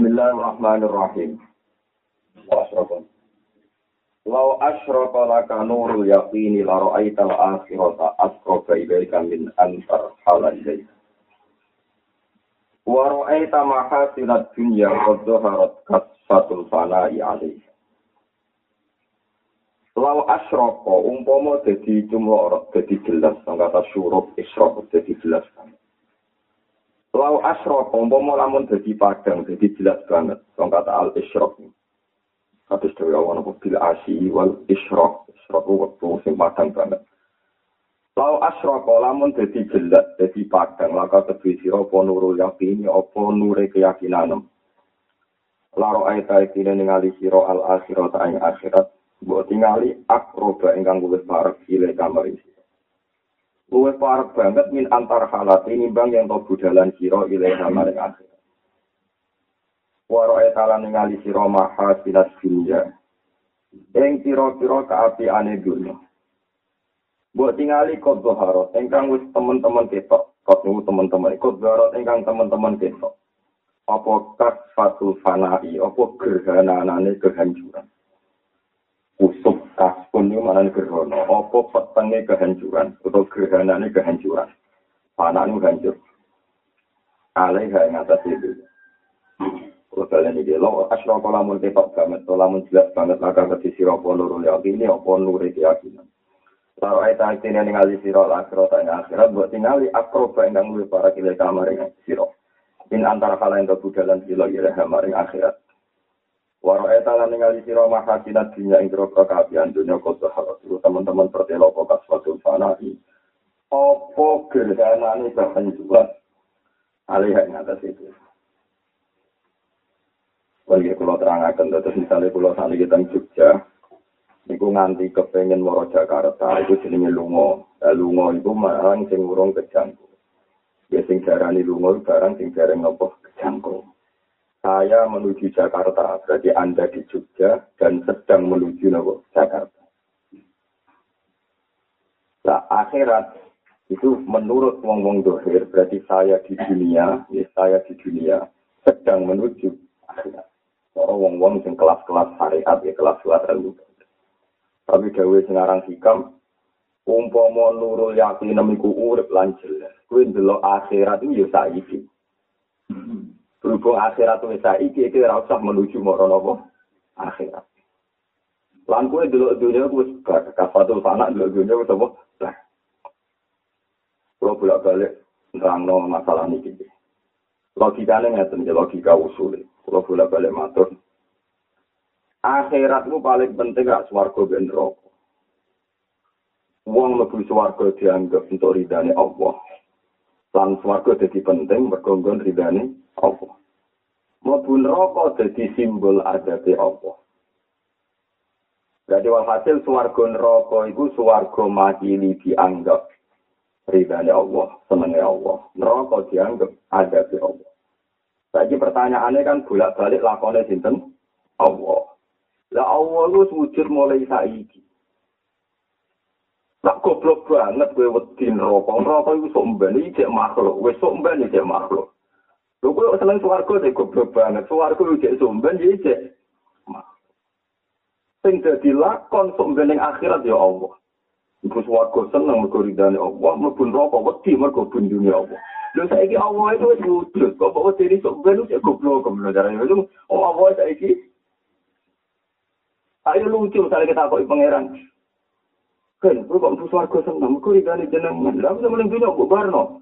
Bismillahirrahmanirrahim. Wasrofon. Lau asyraka laka nurul yaqini la ra'aita al-akhirata asqaba ilaika min antar halal ilaika. Wa ra'aita mahasinat dunya qad dhaharat kasfatul fana'i alaiha. Lau asyraka umpama dadi cumlorot dadi jelas kata syuruk isyrok dadi jelas kan. Lau asrok, umpama lamun dadi padang, dadi jelas banget. Wong kata al isrok. Kados dewe awan apa bil asi wal isrok. Isrok waktu sing padang banget. Lau asrok, lamun dadi jelas, dadi padang, maka tebi sira apa nurul yakin, apa nure keyakinan. Laro ayat ayat ini ningali siro al akhirat ayat akhirat. Buat tingali akroba ingkang luwes parek ile kamar isi. Luwih parek banget min antar halat ini bang yang tobu dalan siro ilaiha maring akhir. Waro etalan ningali siro maha silat dunia. Eng piro-piro kaapi ane dunia. Buat tingali kot zoharot, engkang wis teman-teman ketok. Kot nunggu teman-teman, kot zoharot engkang teman-teman ketok. Apa kasfatul fanai, apa gerhana-anane kehancuran. Usuk kaspun itu mana gerhono opo petenge kehancuran atau gerhana ini kehancuran panah ini hancur alai gak ngatas itu Kutel ini dia, lo asro kola tepat banget, lo lamun jelas banget, laka ke sisi opo lo rulia, ini opo nuri keyakinan. Lalu ayat ayat ini yang siro, lakro tanya akhirat, buat tinggali akro bain dan para kilai kamar yang siro. In antara kala yang tebu jalan kilo, ya akhirat. Waro eta lan ningali sira mahasinat dunya ing groko kabian dunya kota harus teman-teman pertelo kok suatu fanai. Opo gerhanane kehancuran. Alih yang atas itu. Bagi kalau terangkan, terus misalnya kalau saat kita Jogja, Iku nganti kepengen moro Jakarta, itu jenenge lungo. Nah, lungo itu marang sing urung kejangku. Ya sing darani lungo barang sing jarang ngopo kejangku. Saya menuju Jakarta, berarti Anda di Jogja dan sedang menuju Nopo Jakarta. Nah, akhirat itu menurut wong wong dohir berarti saya di dunia, ya saya di dunia sedang menuju akhirat. Orang wong wong yang kelas-kelas syariat ya kelas-kelas ilmu. Tapi gawe sengarang hikam, umpama nurul yakin nemiku urip lan jelas. Kuwi ndelok akhirat itu ya saiki. Berhubung akhirat wis saiki iki ora usah menuju marana apa? Akhirat. Lan kowe delok dunia wis kafatul fana delok dunia wis apa? Lah. Kalau bolak-balik nerangno masalah niki. Logikane ngeten ya logika usul. Kalau bolak-balik matur. Akhiratmu paling penting gak swarga ben neraka. Wong mlebu swarga dianggap untuk ridane Allah. Lan swarga dadi penting mergo ridane Allah. Mlebu neraka dadi simbol adabe Allah. Jadi walhasil swarga neraka iku swarga makili dianggap ridane Allah, senenge Allah. Neraka dianggap adabe Allah. Saiki pertanyaannya kan bolak-balik lakone sinten? Allah. Lah Allah lu wujud mulai saiki. Lah goblok banget kowe wedi neraka. Neraka iku sok mbene iki makhluk. Sok mbene iki makhluk. Lho kok seneng swarga dek goblok banget. Swarga yo cek sumben yo cek. Sing dadi lakon sumben ning akhirat ya Allah. Iku swarga seneng mergo ridane Allah, mlebu neraka wedi mergo bundune Allah. Lho saiki Allah itu wis wujud. Kok kok diri sumben cek goblok kemudian jarane itu oh Allah saiki Ayo lucu misalnya kita kok pangeran. Kan, kok kok swarga seneng mergo ridane jenengan. Lah aku meneng dunya kok barno.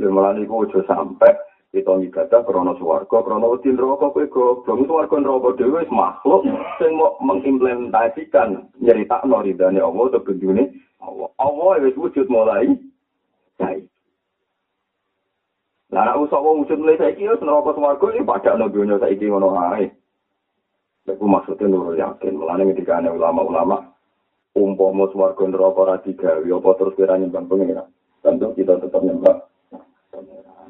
Lembalan iku aja sampai kita ibadah krono swarga, krono wedi neraka kowe goblok swarga neraka dhewe wis makhluk sing mau mengimplementasikan nyeritakno ridane Allah atau bendune Allah. Allah wis wujud mulai saiki. Lah nek usah wong wujud mulai saiki wis neraka swarga iki padakno dunya saiki ngono ae. Iku maksudnya nurul yakin. Mulane ketika ulama-ulama umpama swarga neraka ora digawe apa terus kira nyembah pengiran. Tentu kita tetap nyembah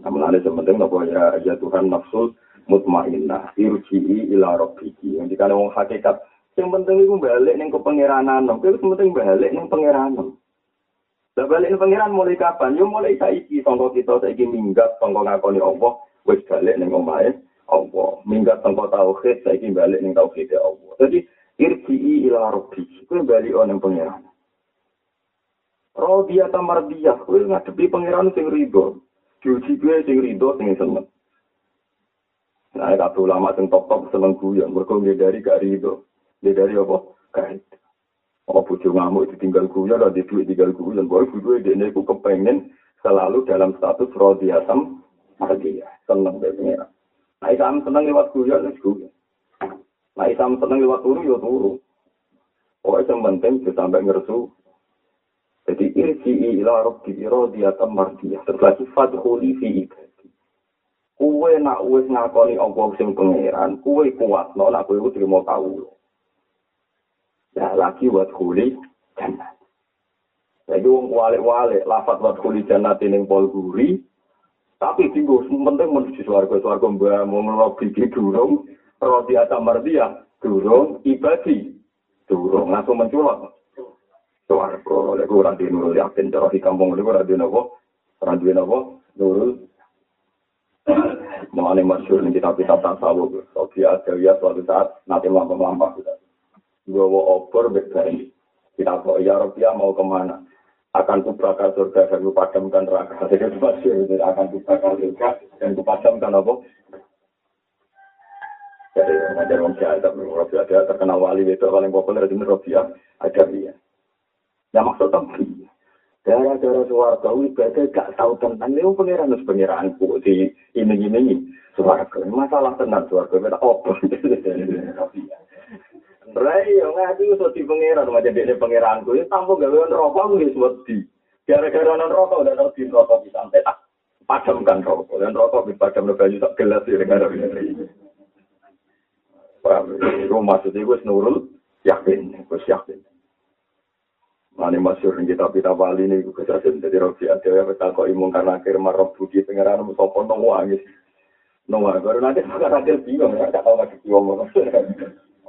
namun ada sementing nopo ya ya Tuhan nafsul mutmainnah irji'i ila rabbiki. Yang dikane wong hakikat yang penting iku balik ning kepangeranan. Kuwi penting balik ning pangeranan. Lah balik ning pangeran mulai kapan? Yo mulai saiki sangka kita saiki minggat sangka ngakoni Allah wis balik ning omahe Allah. Minggat teng kota tauhid saiki balik ning tauhid Allah. Jadi irji'i ila rabbi. Kuwi bali ana pangeran. Rodiyah mardiyah, kuwi ngadepi pangeran sing rido. Diuji kuwi sing rido sing seneng. Nah, kabeh ulama sing top-top seneng guyon, mergo dari gak rido. dari apa? Gak Oh, bojo ngamuk ditinggal guyon, ada duit tinggal guyon. Boy, bojo ini aku kepengen selalu dalam status rodiyatam mardiyah. Seneng deh pengeran. Nah, isam seneng lewat guyon, wis guyon. Nah, isam seneng lewat turu, ya turu. Pokoknya yang penting sampai ngersu. irji ila robbi irodi atam mardiyah terlalu sifat huli fi ibadi. Kuwe nak uwe ngakoni apa sing pengeran kue kuat no nak kuwe utri mau ya lagi buat huli jannat jadi wong walek walek lafat buat huli jannat ini pol guri tapi tinggu penting menuju suarga suarga mbak mau robbi di durung roti atam mardiyah durung ibadi durung. Langsung menculok Suarga oleh kurang di nurul yakin cara di kampung kurang di nopo di nopo nurul. Mengenai masyur ini kita bisa tasawuf. Sobi ada ya suatu saat nanti lampa-lampa kita. Gowo obor berbari. Kita kok ya Rabia mau ke mana? Akan kubakar surga dan kupadamkan neraka. Jadi masih akan kubakar surga dan kupadamkan apa? Jadi ngajar orang jahat, tapi Rabia ada terkenal wali itu paling populer di Rabia ada dia. Ya maksudnya Gara-gara suarga ibadah gak tahu tentang ini pengiran terus pengiranku di ini ini suarga masalah tenang suarga kita obor Rai yo ngaji iso di pangeran macam dene pangeranku ya tampo gawe rokok wis wedi. Gara-gara non rokok udah tau di rokok bisa sampai tak padamkan rokok dan rokok di padam baju tak gelas ya gara ini. Paham? Itu maksudnya gue nurul yakin, gue yakin. Mane masyur kita kita wali ini kesasin jadi rofi ada ya betal kok imung karena akhir marok budi pangeran musopo nong wangis. Wangis baru nanti sekarang akhir bingung gak tau lagi bingung.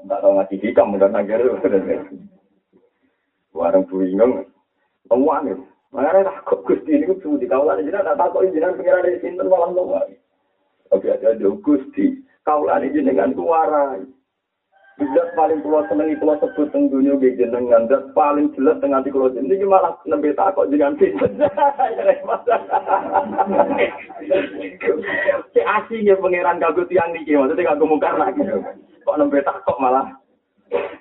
Enggak tahu ngaji hikam, mudah nangger. Warung bingung. Temuan itu. Makanya tak kok Gusti ini kudu di kaulan jenengan tak takok jenengan pengiran dari sinten malam temuan. Tapi ada di Gusti. Kaulan jenengan ku warai. Bisa paling pulau senengi pulau sebut teng dunia gak jenengan. Dan paling jelas teng anti pulau jenengan. Ini malah nembe takok jangan sih. Si asing pangeran kagut tiyang niki Maksudnya kagum mukar lagi. Kok nembe takok malah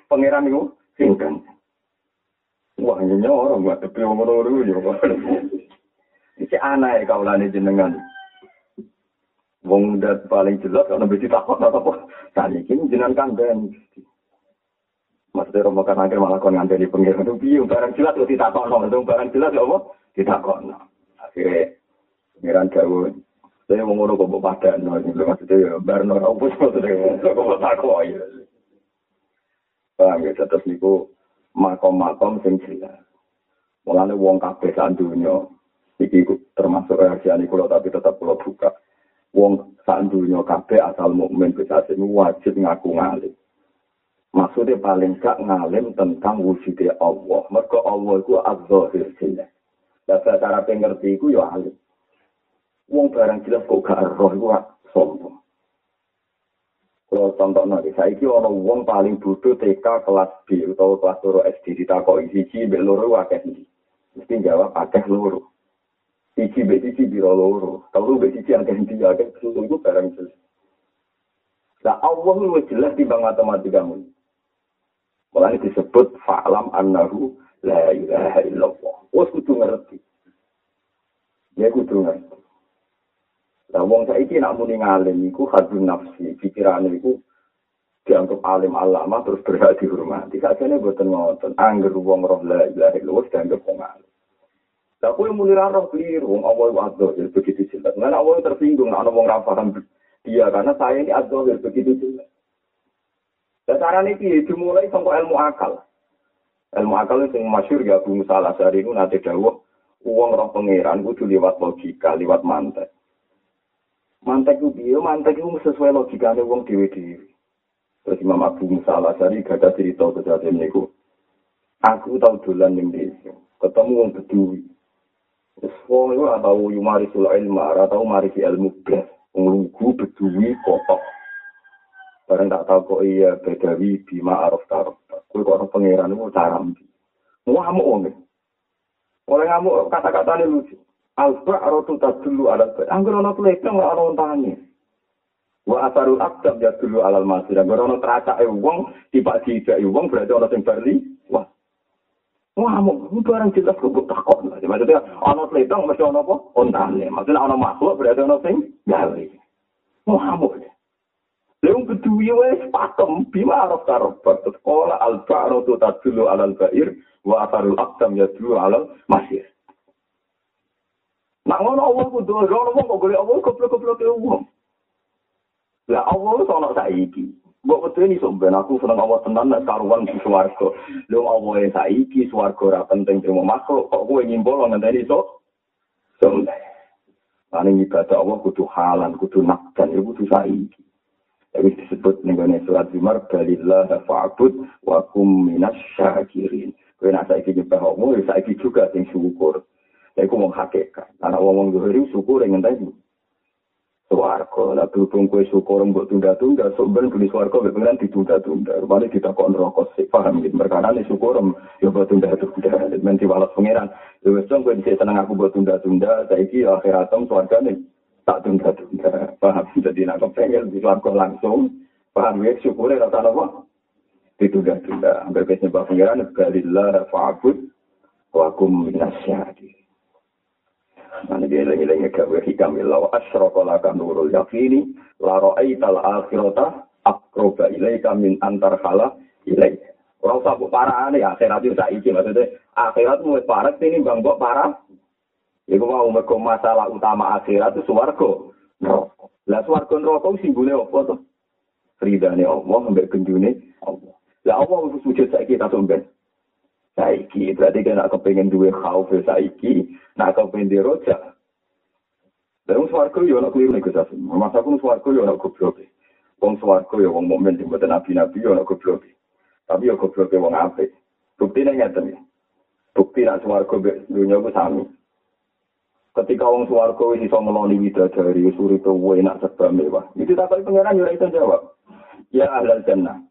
pangeran itu singkan. Wah nyonya orang buat tapi orang orang itu juga. Si anak jenengan. Wong dat paling jelas kalau nembe ditakok apa Tadi ini jenengan kandang. Maksudnya romo kan akhir malah kon ngandani pangeran itu piye barang jelas kok ditakok no, barang jelas apa ditakok no. Akhirnya pangeran jauh Saya mau ngono kok pada no, maksudnya ya barno apa maksudnya kok takut ya. Paham ya terus niku makom-makom sing jelas. Mulane wong kabeh sak donya iki termasuk rahasiane kula tapi tetap kula buka. Wong sak donya kabeh asal mukmin bisa wajib ngaku ngalim. Maksudnya paling gak ngalim tentang wujudnya Allah. Mereka Allah itu az-zahir jelas. Cara pengerti itu ya alim. wong barang jelas kok gak roh iku sombong. Kalau contoh nanti, saya ini orang wong paling bodoh TK kelas B atau kelas loro SD ditakok siji mbek loro iki. Mesti jawab akeh loro. Siji mbek siji biro loro. Kalau mbek siji iki akeh itu itu barang jelas. Nah Allah itu jelas di bang matematika mu. Malah disebut fa'lam annahu la ilaha illallah. Wes kudu ngerti. Ya kudu ngerti. Nah, wong saiki nak muni ngalim iku hadun nafsi, pikirane iku dianggap alim alama terus berhak dihormati. Sakjane boten ngoten. Angger wong roh la ilaha illallah dianggap wong. Lah kowe muni ra roh keliru, wong awal wadho ya begitu jelas. Mana awal tersinggung ana wong ra paham dia karena saya ini adzal begitu jelas. Dan cara ini dimulai sampai ilmu akal. Ilmu akal itu yang masyur ya Abu Musa al-Asari itu nanti dawuh uang roh pangeran kudu lewat logika, lewat mantek. mantek ku piye mantek ku sesuai logikane wong dhewe-dhewe terus Imam Abu Musa al-Asari gak ada cerita kejadian niku aku tau dolan ning desa ketemu wong terus wong iku ora tau yumari sul ilma, ora tau mari ilmu blas, wong lugu beduwi kotok. Bareng tak tau kok iya bedawi bima arof tarof. Kuwi kok ana pangeran iku cara mbi. Ngamuk wong e. iki. Ora ngamuk kata-katane lucu. Alba arotu tadulu ala bed. Anggur ana pelepeng ora ana tangi. Wa asarul akdam ya dulu alal masir. Anggur ana teracake wong, dipak dijai wong berarti ana sing berli. Wah, ngamuk. Ini barang jelas kok takon. Maksudnya orang pelekang mesti orang apa? Ontane. Maksudnya orang makhluk berarti orang yang gali. Ngamuk. Leung kedua wes pakem bima araf taraf sekolah al ba'ru tu tadulu alal ba'ir wa asarul akdam ya dulu alal masir. Nah ngono Allah kudu ora wong kok golek Allah goblok-goblok e wong. Lah Allah wis ana saiki. Mbok betul ini sampean aku seneng Allah tenan nek karuan di swarga. Lho Allah e saiki swarga ora penting terima makhluk kok kowe nyimpul ngenteni iso. Sampe. Ane ibadah Allah kudu halan, kudu nakdan, itu kudu saiki. Tapi disebut nih surat Zumar balillah wa kum minas syakirin. Kowe nak saiki nyembah Allah, saiki juga sing syukur. Saya ku mau hakikat. Karena ngomong zuhuri syukur yang tadi. Suwargo. Lah berhubung kue syukur mbok tunda-tunda. Sebenarnya beli suwargo beneran ditunda-tunda. Rupanya ditakon rokok sih. Paham gitu. Mereka nih syukur ya buat tunda-tunda. Menti walas pengiran. Ya wes dong kue di sini seneng aku buat tunda-tunda. Saya ki akhiratem suwarga nih. Tak tunda-tunda. Paham. Jadi nak kepengen di suwargo langsung. Paham ya syukurnya rata apa? Ditunda-tunda. Hampir biasanya nyembah pengiran. Balillah fa'abud. Wa kum minasyadi. Nah, ini eling-eling gawe hikam illa asyraka laka nurul yaqini la ra'aital akhirata aqraba ilaika min antar khala ilaik. Ora usah mbok parane akhirat yo saiki maksudnya akhirat wis parek ini bang mbok parah. Iku mau mergo masalah utama akhirat itu. Neraka. Lah swarga neraka simbole apa to? Ridane Allah mbek gendune Allah. Lah Allah wis sujud saiki ta somben. Saiki. Berarti kan nak kepengen duwe khauf saiki nak kepengen di roja dan swarga yo nak kliru nek sasa masa pun swarga yo nak goblok. Wong swarga yo wong mukmin sing boten nabi-nabi yo nak goblok. Tapi yo goblok wong apik. Bukti nek ngaten ya. Bukti nak swarga dunya ku sami. Ketika wong swarga wis iso ngeloni widadari wis urip enak serba mewah. Itu tak pengen yo ora iso jawab. Ya ahlal jannah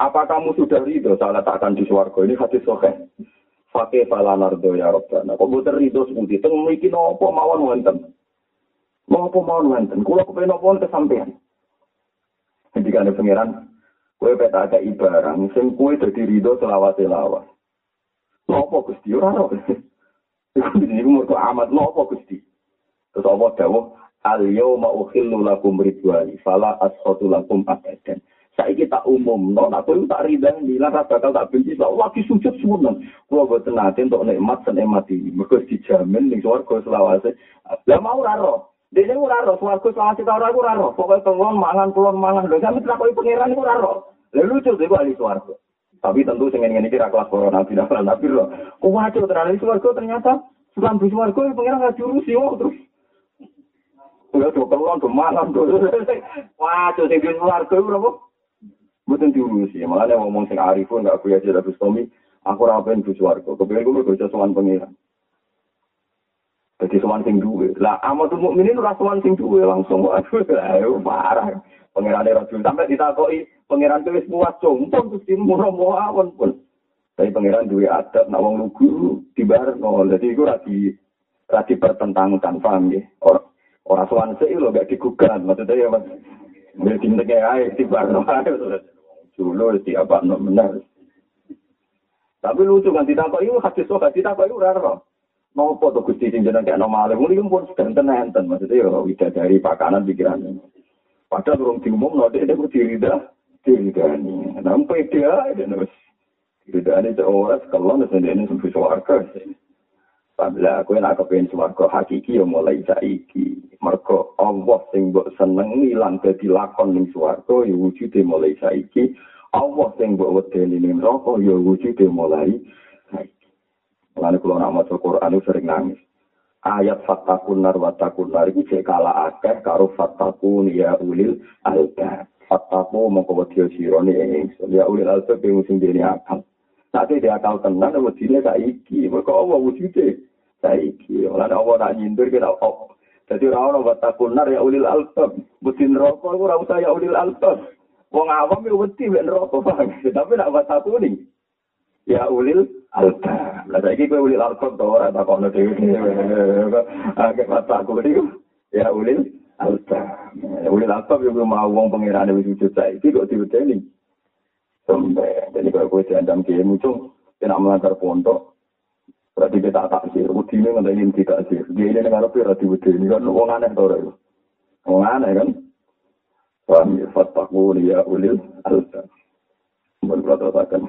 Apa kamu sudah ridho saat akan di suarga ini hadis sohe? Fakih pala nardo ya Rabbana. Kok bukan ridho seperti itu? Memiliki nopo mawon wenten. Nopo mawon wenten. Kulo kepengen nopo wenten sampean. Ketika ada pengiran, kue peta ada ibarang, sing kue jadi ridho selawat selawat. Nopo gusti ora ora. Iku ini umur amat nopo gusti. Terus Allah dawuh, al yauma ukhillu lakum ridwani, fala asfatu lakum abadan. Saiki tak umum no nak kowe tak ridah nila bakal tak benci. Lak lagi sujud sunan kula boten nate untuk nikmat senikmat iki. Mergo dijamin ning swarga selawase. Lah mau ora ro? Dene ora ro? Swarga selawase ta ora ora ro? Pokoke tenggon mangan kulon mangan. Lho sampe tak kowe pangeran iku ora ro? Lha lucu dhewe ahli swarga. Tapi tentu sing ngene iki ra kelas corona tidak pernah tapi ro. Kuwaco tenan swarga ternyata Sulam di swarga pangeran gak diurusi oh terus. Ya, tuh, kalau tuh mangan tuh. Wah, tuh, di swarga, berapa? Mboten diurusi, malah nek ngomong sing arifun gak kuya jadi Bustami, aku pengen bu swarga. Kepen kulo kerja sowan pangeran. Jadi sowan sing duwe. Lah amatul mukminin ora sowan sing duwe langsung aduh ayo parah. Pangeran ora dulu sampai ditakoki pangeran wis puas jompong terus dimuro awon pun. Tapi pangeran duwe adab nak wong lugu dibarno. Dadi iku ora di ora dipertentangkan paham nggih. Ora ora sowan sik lho gak digugat maksudnya ya Mas. Wis dinteke ae dibarno ae. dulu di apa no benar. Tapi lucu kan tidak kok itu hadis so kan tidak itu raro. Mau foto tuh gusti tinggal kayak normal, mulai pun sedang enten maksudnya ya tidak dari pakanan pikirannya. Padahal belum diumum nanti ada gue tirida tirida ini. Nampai dia ada nus tirida ini seorang sekolah nusantara ini sembuh suarke. Pabila aku nak kepengen suarga hakiki yang mulai saiki. Mergo Allah sing mbok seneng ilang dadi lakon ning suarga ya wujude mulai saiki. Allah sing mbok wedeni ning neraka ya wujude mulai saiki. Lan kula nak maca Quran sering nangis. Ayat fatakun nar wa takun nar iki cek kala akeh karo fatakun ya ulil albab. Fataku mongko wedi sira ning ya ulil albab dene akal. Tapi dia akal tenan wedine saiki. Mergo Allah wujude saiki. Lan Allah nak nyindir kira oh Jadi ora ono watakunar ya ulil albab. Wedi neraka ora usah ya ulil albab. Wong awam yo wedi mek neraka paham. Tapi nek watakuni ya ulil albab. Lah saiki kowe ulil albab to ora takono dhewe. Akeh watakuni ya ulil albab. Ulil albab yo mau wong pangerane wis wujud saiki kok diwedeni. Sampai, jadi kalau gue diandam kiai muncung, kena melanggar pondok, Berarti kita tak sih, ini nggak ingin tidak sih. Dia ini dengar apa berarti ini kan uang aneh tau itu. Uang aneh kan. Paham ya, fataku ya ulil kalau teruskan.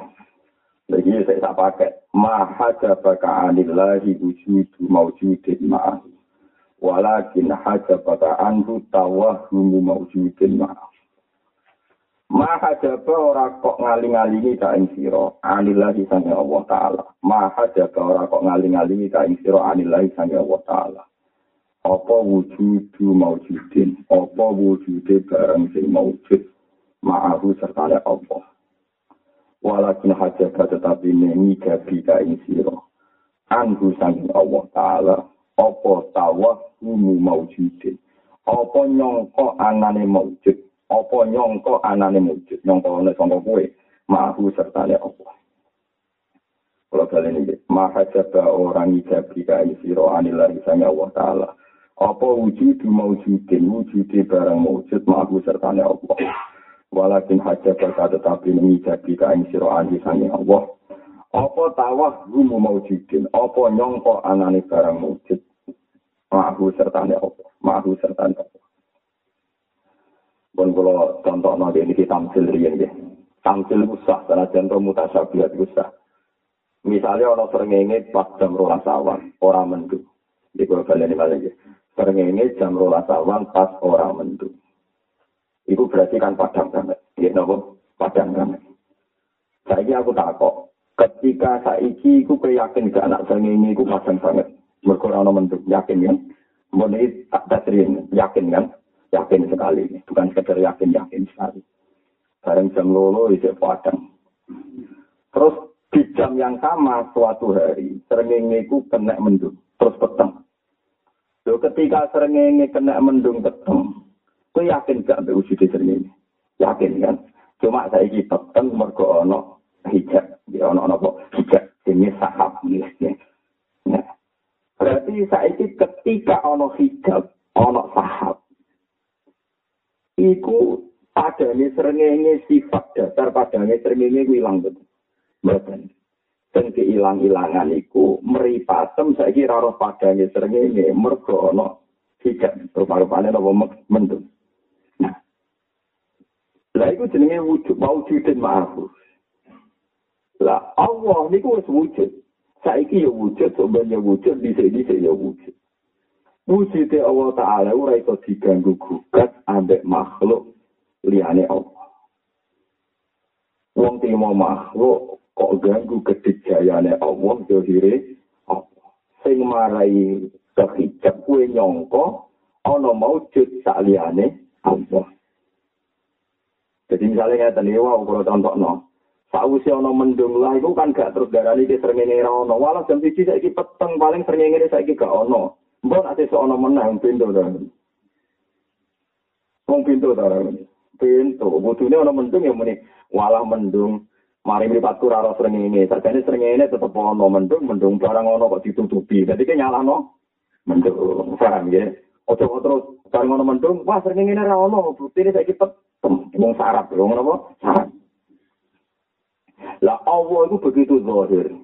Lagi saya tak pakai. Maha jabaka anillahi wujudu mawjudin ma'ah. Walakin hajabaka anhu tawahumu mawjudin ma'ah. Maha jaba ora kok ngaling-alingi ka ing sira anillahi sange Allah taala. Maha jaba ora kok ngaling-alingi ka ing sira anillahi sange Allah taala. Apa wujudu maujudin, apa wujude barang sing maujud ma'ahu serta Allah. Walakin hajaba tetapi nengi gabi ka ing sira. Anhu sange Allah taala. Apa tawah umu maujudin. Apa nyongko anane maujud apa nyongko anane mujud nyongko ana sangka kowe mahu sertane Allah kalau kalian ini maha orang ijabi kai siro anilari sanya Allah Ta'ala. Apa wujud mawujudin wujudi barang mawujud mahu sertane Allah walakin hajab berkata tetapi mengijabi kai siro anilari Allah. Apa tawah gumu mawujudin apa nyongko anane barang mawujud mahu sertane Allah mahu sertane Allah Pun kalau contoh nanti ini kita tamsil rian ya. Tamsil usah, karena contoh mutasabihat usah. Misalnya orang serengenge pas jam rolas awan, orang mendung. Di kalau kalian ini lagi. Serengenge jam rolas awan pas orang mendung. Itu berarti kan padang banget. Ya, nopo? Padang banget. Saya aku takut. Ketika saiki aku yakin gak anak serengenge aku pasang banget. Mereka orang mendung, yakin kan? Kemudian tak dasrin, yakin kan? Yakin sekali, bukan sekedar yakin-yakin sekali. Bareng jam lolo itu padang. Terus di jam yang sama suatu hari, serengenge ku kena mendung, terus peteng. Loh, ketika serengenge kena mendung peteng, ku yakin gak ambil wujud serengenge? Yakin kan? Cuma saya ini peteng mergo ono hijab, ya ono ono hijab, ini sahab ya. Berarti saya ini ketika ono hijab, ono sahab, iku padane srengenge sifat dasar padane srengenge ilang betul. Mboten. Dan keilang-ilangan iku meripatem saiki ora roh padane srengenge mergo ana hijab rupa-rupane apa mendung. Nah. Lah iku jenenge wujud maujudin ma'ruf. Lah Allah niku wis wujud. Saiki ya wujud, sebenarnya wujud, bisa-bisa ya wujud. Wujudnya Allah Ta'ala ora iso diganggu gugat ambek makhluk liyane Allah. Wong timo makhluk kok ganggu kedijayane Allah dohire Allah. Sing marai kehijab kue nyongko ana maujud sak liyane Allah. Jadi misalnya ngeten iki wae kula contohno. Sausi ana mendung lah iku kan gak terus darani ki srengenge ra ono. Walau jam 1 saiki peteng paling srengenge saiki gak ono. Mbok nek sesuk ana menang pintu ta. Wong pintu ta Pintu. Butune ana mendung ya muni walah mendung. Mari mripatku ora ora srengenge. Sakjane srengenge tetep ana mendung, mendung barang ana kok ditutupi. Dadi ke nyalano mendung. Paham ya? Ojo terus barang ana mendung, wah srengenge ora ana. Butine saiki tetep wong sarap, wong apa? Sarap. Lah Allah itu begitu zahir.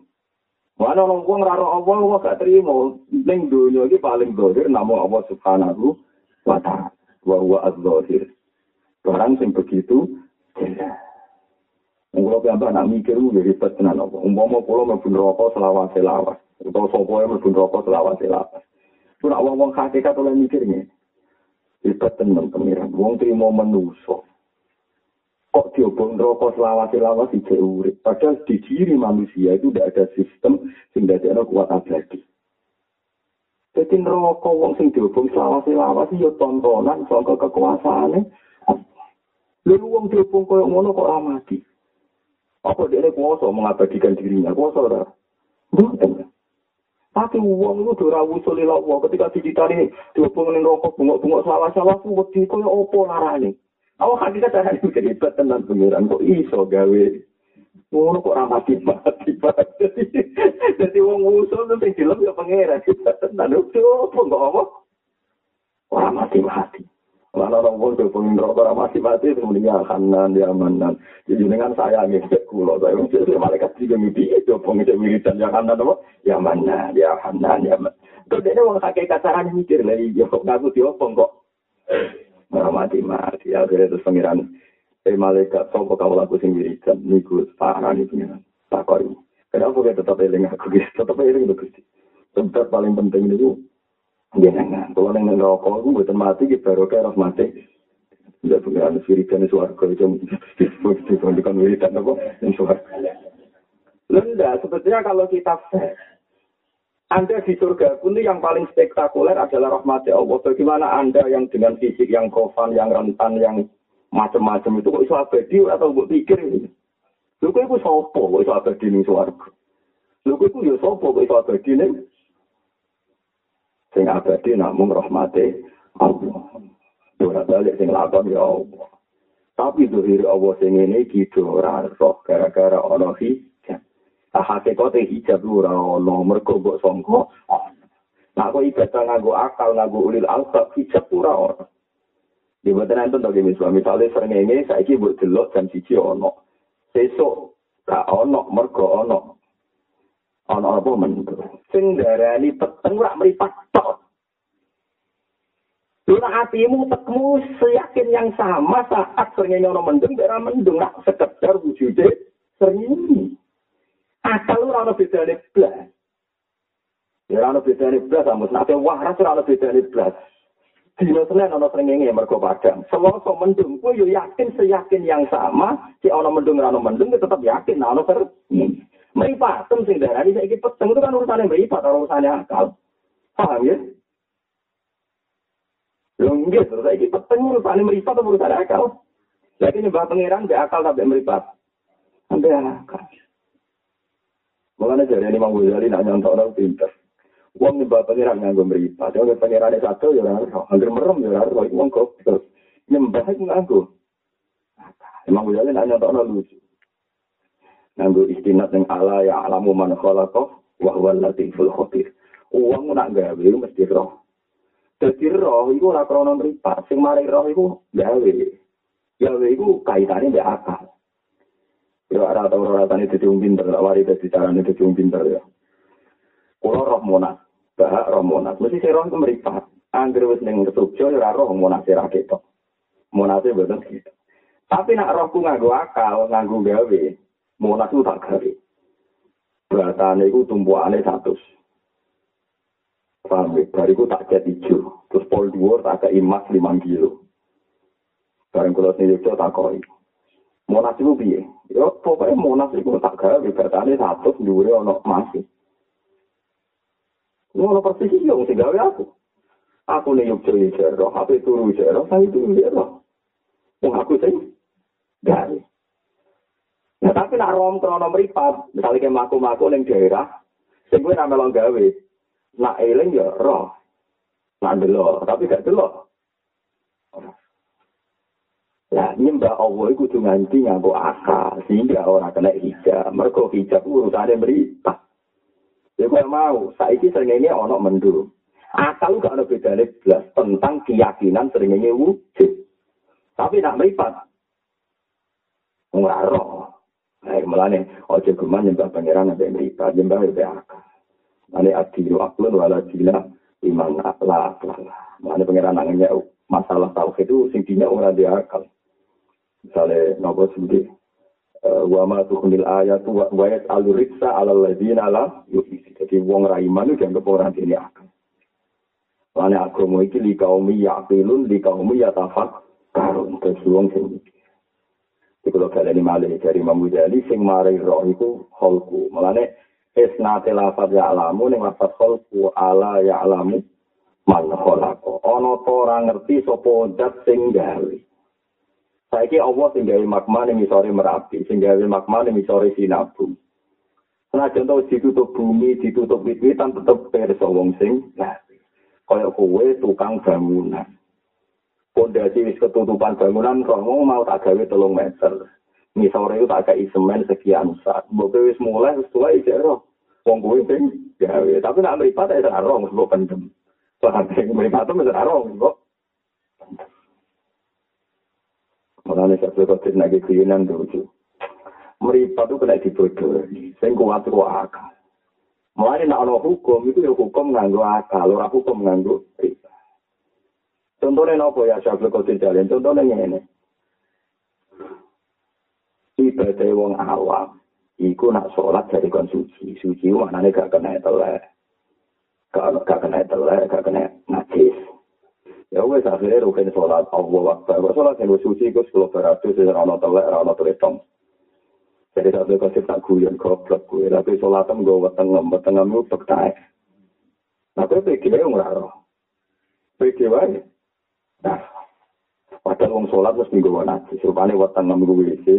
Wana orang kuang raro Allah, Allah gak terima. Neng dunia ini paling dohir, namo Allah subhanahu wa ta'ala. Wahuwa az-dohir. Barang sing begitu, jelas. Ngulau piambah nak mikir, ya ribet tenan Allah. Umpama kulau mabun rokok selawas selawas. Atau sopoknya mabun rokok selawas selawas. Pun awang-awang kakekat oleh mikirnya. Ribet tenan kemiran. Wong terima menuso. Kok diobong rokok selawat-selawat di urip. Padahal di diri manusia itu tidak ada sistem sing dadekno kuat abadi. Jadi rokok wong sing diobong selawat-selawat ya tontonan saka kekuasaane. Lalu wong diobong koyo ngono kok amati. Apa dia kuasa mengabadikan dirinya? Kuasa ora? Bukan. Tapi uang itu ora wusuli lawa ketika dicitari dihubungin rokok bungok-bungok sawah-sawah ku wedi koyo opo larane. Awak hakikat cara itu jadi tenan pengiran kok iso gawe ngono kok ora mati mati jadi wong usul tuh sing film ya pangeran tenan opo kok apa ora mati mati Mana orang pun tuh pengen rokok orang masih mati semuanya kanan dia manan. Jadi dengan saya nih kulo saya mesti malaikat juga mimpi itu pengen wiridan yang kanan apa? Ya mana dia kanan ya mana. Terus dia orang kakek kasaran mikir lagi yo ngaku dia kok. Orang mati mati akhirnya terus pengiran. Eh malaikat sopo kamu laku sing wiridan niku parah nih pengiran. Takoi. Kenapa kita tetap eling aku gitu? Tetap eling itu gusti. Tetap paling penting itu jenengan. Kalau neng rokok, aku buat mati gitu baru kayak mati. Tidak anu sirikan di suarga itu disebutkan wiridan apa di suarga. Lenda, sebetulnya kalau kita anda di surga pun yang paling spektakuler adalah rahmat Allah. Bagaimana Anda yang dengan fisik yang kofan, yang rentan, yang macam-macam itu kok iso abadi atau buat pikir ini? Lu kok itu sopo kok iso abadi ning swarga? Lu kok itu ya sopo kok iso abadi ning sing abadi namung rahmate Allah. Ora balik sing lakon ya Allah. Tapi zuhir Allah sing ngene iki ora roh gara-gara ana hijab. Hakikate hijab ora ana mergo mbok sangka. Nah, kok ibadah nganggo akal, nganggo ulil albab, hijab ora ana. Di boten enten to misalnya, misalnya sering ini saya buat delok jam siji ono. Sesuk gak ono mergo ono ana apa men sing darani peteng ora mripat tok Luna hatimu tekmu seyakin yang sama saat sering ono mendung, bera mendung, nak sekedar wujudnya sering. Asal lu rana beda blas. Ya rana beda blas, amus nanti waras rana beda blas. Dino Senin ono srengenge mergo padang. Mendung, kowe yo yakin seyakin yang sama, si ono mendung rana mendung tetap yakin ono sering. Meripatem sing darani saiki peteng itu kan urusannya meripat, urusannya akal. Paham ya? Lho nggih, terus saiki peteng urusannya meripat urusannya akal? Lagi nyembah pangeran be akal sampai meripat. Sampai akal. Mulane jare Imam Ghazali nak nyontokno pinter. Wong nyembah pangeran nganggo meripat. Ya pangerane satu ya ora ora. Angger merem ya ora ora. Wong kok nyembah iku nganggo. Imam Ghazali nak nyontokno lucu. nganggo istinat yang ala ya alamu man khalaqa wa huwa latiful khabir. Wong nak gawe mesti roh. Dadi roh iku ora krana mripat, sing mari roh iku gawe. Gawe iku kaitane mbek akal. Ora tau ora tani dadi wong pinter, wari dadi carane dadi wong pinter ya. Kulo roh monas, bahak roh monas. Mesti sing roh iku mripat. Angger wis ning ya ora roh monas ora ketok. Monase boten gitu. Tapi nak rohku nganggo akal, nganggo gawe, Monas itu tak gawe. Beratane itu tumpuannya satu. Paham ya? Bariku tak cat hijau. Terus pol dua tak ke emas lima kilo. Barang sini itu tak koi. Monas itu biye. Ya pokoknya monas itu tak gawe. Beratane satu. Dua ono masih. Ngono persis iki wong sing gawe aku. Aku nek yuk ceri jero, apa turu jero, saya turu jero. Wong aku sing gawe. Nah, tapi nak rom krono meripat, misalnya kayak maku-maku ning daerah, sing gue nama gawe, nak eling ya roh, nak delo, tapi gak delo. Lah nyembah Allah itu tuh nganti nganggo akal sehingga orang kena hijab. Mereka hijab urusannya meripat. Ya kau mau, saiki seringnya ono mendung. Akal gak ada beda belas tentang keyakinan seringnya wujud. Tapi nak meripat, roh. Nah, melane ojo nyembah pangeran ada mripat, nyembah ya akal. Mane adilu aklun wala dina iman la akal. Mane pangeran nangnya masalah tauhid itu sing dina ora dia akal. Misale nopo sendiri eh, wa ma tuhnil ayat wa ayat aluriksa ala ladina la yu'isi. Jadi wong ra iman itu dianggap orang ini akal. Mane agama iki li kaumi yaqilun li kaumi yatafak karun. Wong sing Iku kalau kalian malih dari Imam Ghazali sing mari roh iku holku. Mulane isnate lafaz ya alamu ning lafaz holku ala ya alamu man kholako. Ono to ora ngerti sapa zat sing gawe. Saiki Allah sing gawe magma ning isore Merapi, sing gawe magma ning isore Sinabung. Senajan tau ditutup bumi, ditutup wit-witan tetep perso wong sing ngapi. Kaya kowe tukang bangunan. Pondasi wis ketutupan bangunan romo mau tak gawe telung meter. Misore itu tak kayak semen sekian saat. Mbok wis mulai wis tua iki ro. Wong kowe sing gawe, tapi nak mripat ya ora rong mbok pendem. Soale sing mripat itu rong mbok. Mulane sak kok lagi kuyunan tuh. meripat itu kena dibodohi. Sing kuat itu akal. Mulai nak ada hukum, itu ya hukum nganggo akal, orang hukum nganggo riba. Contohnya apa ya, Syafil Qadir Jalin? Contohnya ini. Ibadah wong awam, iku nak sholat dari kon suci. Suci maknanya gak kena telek. Gak, gak kena telek, gak kena najis. Ya wes akhirnya rukin sholat Allah Akbar. Sholat yang suci itu 10 beratus, rana telek, rana tulis Jadi satu kasih tak guyon goblok gue, tapi sholatem gue wetengem, wetengem itu tak Nah, gue pikir aja nggak roh. Pikir aja. Nah, padahal wong sholat mesti gue nanti. Rupanya wetengem gue isi,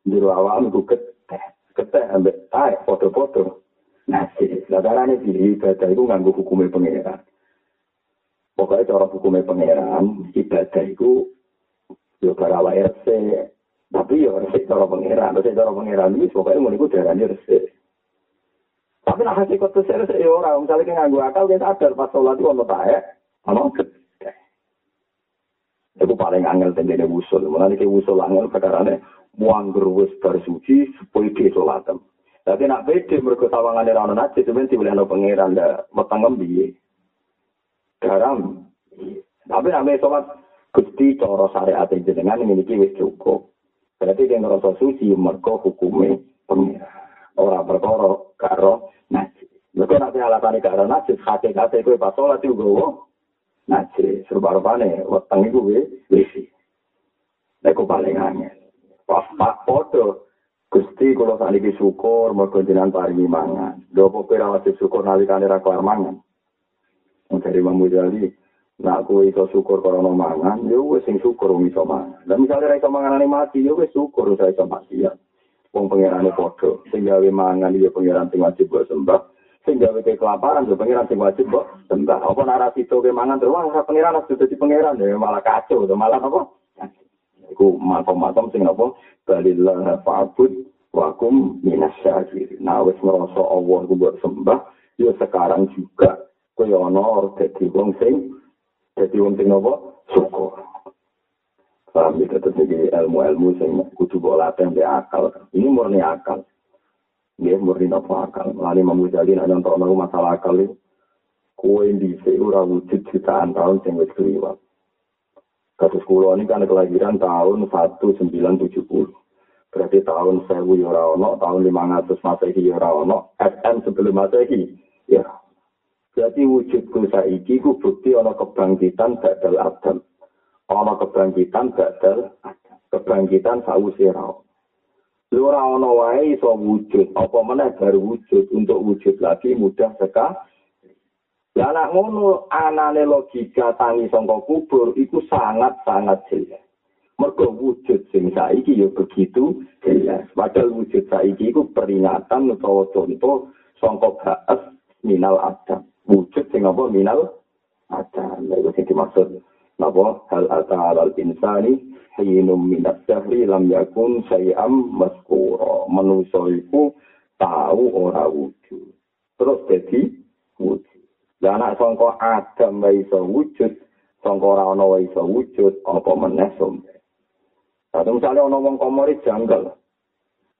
di ruang gue keteh, keteh ambek taek, foto-foto. Nasi, latarane di ibadah itu nganggu hukumnya pengeran. Pokoknya cara hukumnya pengeran, ibadah itu, yo karawa RC, Tapi ya resik cara pengiran, resik cara pengiran ini pokoknya mau ikut darahnya resik. Tapi nah hasil kotor saya resik ya orang, misalnya kita nganggu akal, kita sadar pas sholat itu ono taek, ono gede. Itu paling angel tendene wusul, mulai ke wusul angel perkarane muang gerwes bersuci supaya dia sholatem. Tapi nak beda mereka orang najis, itu nanti ada pengiran, ada metangem biye. Garam. Tapi nak sholat, Gusti cara syariat jenengan memiliki wis cukup. Berarti dia ngerasa suci, mereka hukumnya pengira. Orang berkoro, karo, najis. Mereka nanti alasan karo najis, hati-hati gue pas sholat juga. Najis, serba-rupanya, weteng itu gue, wisi. Itu paling angin. Pas pak foto, Gusti kalau saat ini syukur, mereka jenang paringi mangan. Dua pokoknya syukur nalikane rakuar mangan. Dari Imam Mujali, Nah, aku iso syukur no mangan, ya wes sing syukur wong iso mangan. Dan misalnya ra iso mangan mati, ya wes syukur saya iso mati ya. Wong pangerane padha, sing gawe mangan ya pangeran sing wajib mbok sembah. Sing gawe kelaparan ya pangeran sing wajib mbok sembah. Apa narasi to ke mangan terus ora pangeran harus dadi pangeran ya malah kacau, to malah apa? Iku makom-makom sing apa? Balillah fa'bud wa kum minasyakir. Nah, wis ngrasa Allah ku mbok sembah, ya sekarang juga koyo ana dadi wong sing Jadi wong sing nopo syukur. Paham ya tetep iki ilmu-ilmu sing kudu mbok latih mbek akal. Ini murni akal. Nggih murni nopo akal. Lali mamu jadi nek nonton masalah akal iki kue di ora wujud jutaan tahun sing wis kliwat. Kasus kulo ini kan kelahiran tahun 1970. Berarti tahun 1000 ya ora ono, tahun 500 Masehi ya ora ono, SM sebelum Masehi ya Jadi wujudku saiki ku bukti ana kebangkitan badal adam. Ana kebangkitan badal. Kebangkitan sawise ra. Lu ora ana wae iso wujud, apa meneh baru wujud untuk wujud lagi mudah sekali. Ya anak ngono anane logika tangi sangka kubur iku sangat-sangat jelas. Mergo wujud sing saiki ya begitu jelas. Padahal wujud saiki iku peringatan utawa contoh sangka baas minal adam. Wujud sing apa minal ada lha sing dimaksud napa hal ata al insani hinum minas sahri lam yakun sayam maskura manusa iku tahu ora wujud terus dadi wujud lah anak sangka adam wae iso wujud sangka ora ana wae iso wujud apa meneh sombe Tapi misalnya orang ngomong komori janggal.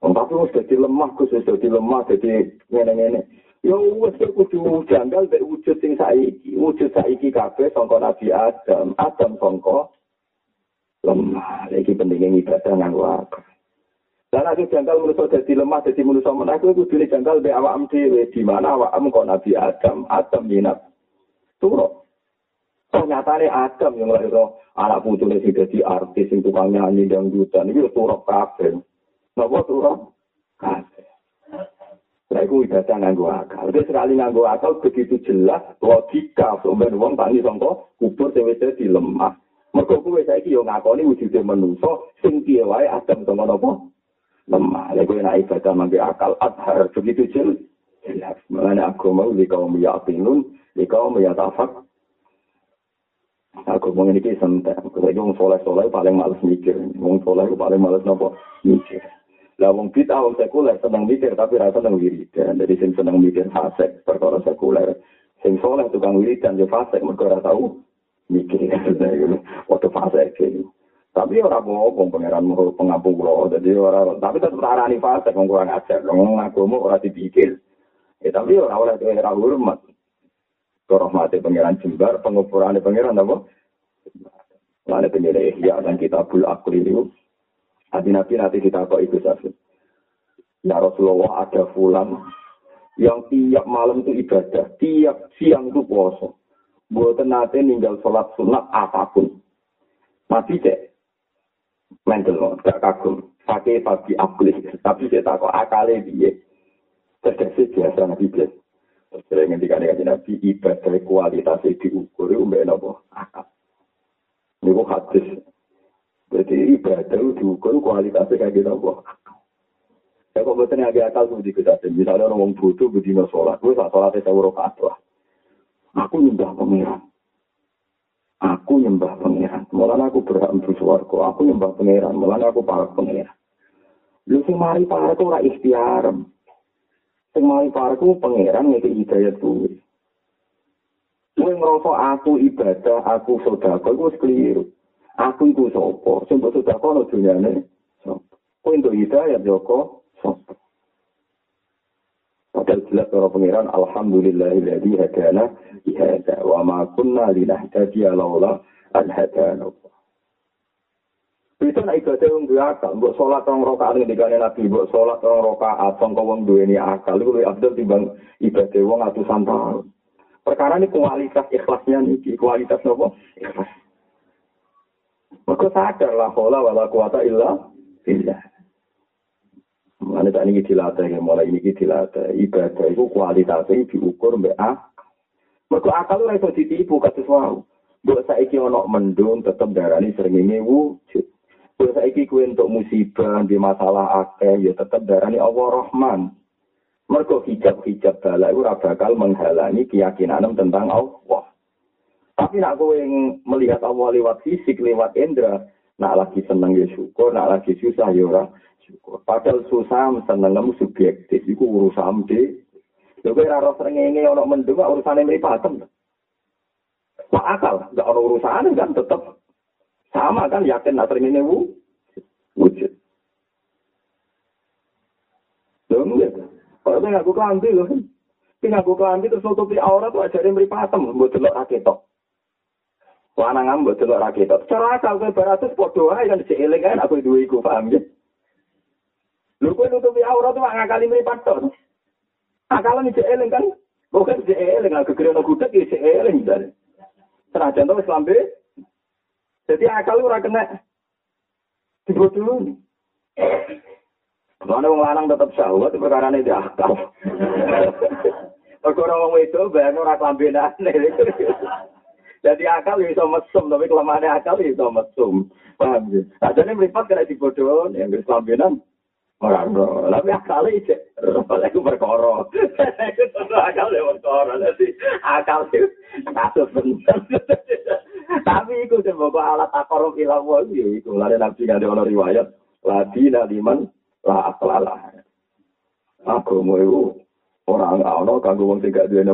Tapi harus jadi lemah, khusus jadi lemah, jadi ngene-ngene. Ya wis kudu janggal mek wujud sing saiki. Wujud saiki kabeh sangka Nabi Adam. Adam sangka lemah. Iki pentingnya ibadah nganggo akal. Dan aku janggal manusia jadi lemah, jadi manusia menang, aku kudu janggal be awak dhewe di mana awak kok Nabi Adam, Adam minat. Turo. Ternyata Adam yang lahir anak putune sing dadi artis sing tukang nyanyi dangdutan iki turok kabeh. Napa turok? Kabeh. Nah, itu ibadah nganggo akal. Jadi sekali nganggo akal begitu jelas logika sampeyan wong tani sangka kubur dhewe di lemah. Mergo kuwe saiki yo ngakoni wujude manungsa sing piye wae adem sama napa? lemah. Lha kowe nek ibadah mangke akal adhar begitu jelas. Jelas. Mulane agama li kaum yaqinun, li kaum yatafak. Aku mau ini santai. Kalau wong soleh soleh paling males mikir. Wong soleh paling males nopo mikir. Lah wong bid'ah wong sekuler seneng mikir tapi rasa seneng wiridan. Jadi sing seneng mikir fasik perkara sekuler. Sing soleh tukang wiridan yo fasik mergo ora tau mikir. Waktu fasik gitu. Tapi ora apa pangeran mau pengampung kula. Jadi ora tapi tetep arani fase wong kurang ajar. Wong agama ora dipikir. Ya tapi ora oleh ora hormat. Rahmati pangeran jembar, pengukuran pangeran apa? Ya dan kitabul akli itu. Hati nabi nanti kita kok itu saja. Ya Rasulullah ada fulan yang tiap malam itu ibadah, tiap siang itu puasa. Buat nanti ninggal sholat sunat apapun. Mati cek, mental loh, gak kagum. Pakai pagi akli, tapi saya tak kok akalnya dia. Terkesi biasa nabi biasa. Sering ngendikan dengan nabi ibadah kualitasnya diukur, umbe nopo akal. Ini kok hadis. Jadi ibadah diukur kualitasnya kayak gitu nopo Ya kok betul agak akal tuh di kita. Misalnya orang butuh bedino sholat, gue saat sholatnya saya urut Aku nyembah pengiran. Aku nyembah pangeran. Mulane aku berhak mlebu swarga. Aku nyembah pangeran. Mulane aku para pangeran. Lu sing mari para ku ora ikhtiar. Sing mari para ku pangeran ngeke hidayat kuwi. Kowe ngrasa aku ibadah, aku iku wis keliru. Aku iku sapa? Sing mbok sedekah ono dunyane. Kowe entuk hidayat Joko. Sapa? Padahal jelas para pangeran alhamdulillahilladzi hadana ihada wa ma kunna linahtadiya laula an hadana Itu nak ibadah wong duwe akal, mbok salat rong rakaat ning dikane Nabi, mbok salat rong rakaat sangka wong duweni akal iku luwih abdul timbang ibadah wong atusan tahun. Perkara ini kualitas ikhlasnya nih, kualitas apa? Ikhlas. Maka sadar lah, wala kuwata illa billah. Mana tak ini dilatih, mulai ini dilatih. Ibadah itu kualitasnya diukur mbak akal. Mereka akal itu bisa ditipu kasus wow. Buat saiki ono mendung tetap darani sering ini wujud. Buat saiki kue untuk musibah di masalah akeh ya tetap darani Allah Rahman. Mereka hijab-hijab bala itu bakal menghalangi keyakinan tentang Allah. Tapi nak kue yang melihat Allah lewat fisik, lewat indera, nak lagi seneng ya syukur, nak lagi susah ya ora syukur. Padahal susah seneng subjektif, itu urusan de. Lho kowe ora srengenge ana mendung urusane mripaten. Pak akal, enggak ada urusan kan tetap sama kan yakin nak srengenge wu wujud. Lho nggih. Kalau ngaku kelambi lho. Ki ngaku kelambi terus nutupi aurat tuh ajare mripaten mbok delok raketok. Lanang mbok delok raketok. Cara akal kowe baratus padha wae kan dieling kan aku duwe iku paham ya. Lho kowe nutupi aurat tuh ngakali mripat to. Akal iki eling kan. Bukan si eling aku kira ono gudeg iki eling dan. Senajan to wis lambe. Jadi akal ora kena dibodohi. Mana wong lanang tetap syahwat perkara ini di akal. Perkara wong itu bayang ora klambenane. Jadi akal bisa mesum, tapi kelemahannya akal bisa mesum. Paham ya? Adanya meripat kena dibodoh, yang kelambenan. Ora ora, tapi akal iki ora iku perkara. Iku akal e perkara. Dadi akal iki kasus bener. Tapi iku semoga alat akor ila wa iku lare nabi kan ono riwayat ladi liman la aklala. Aku mau orang kanggo wong sing gak duwe.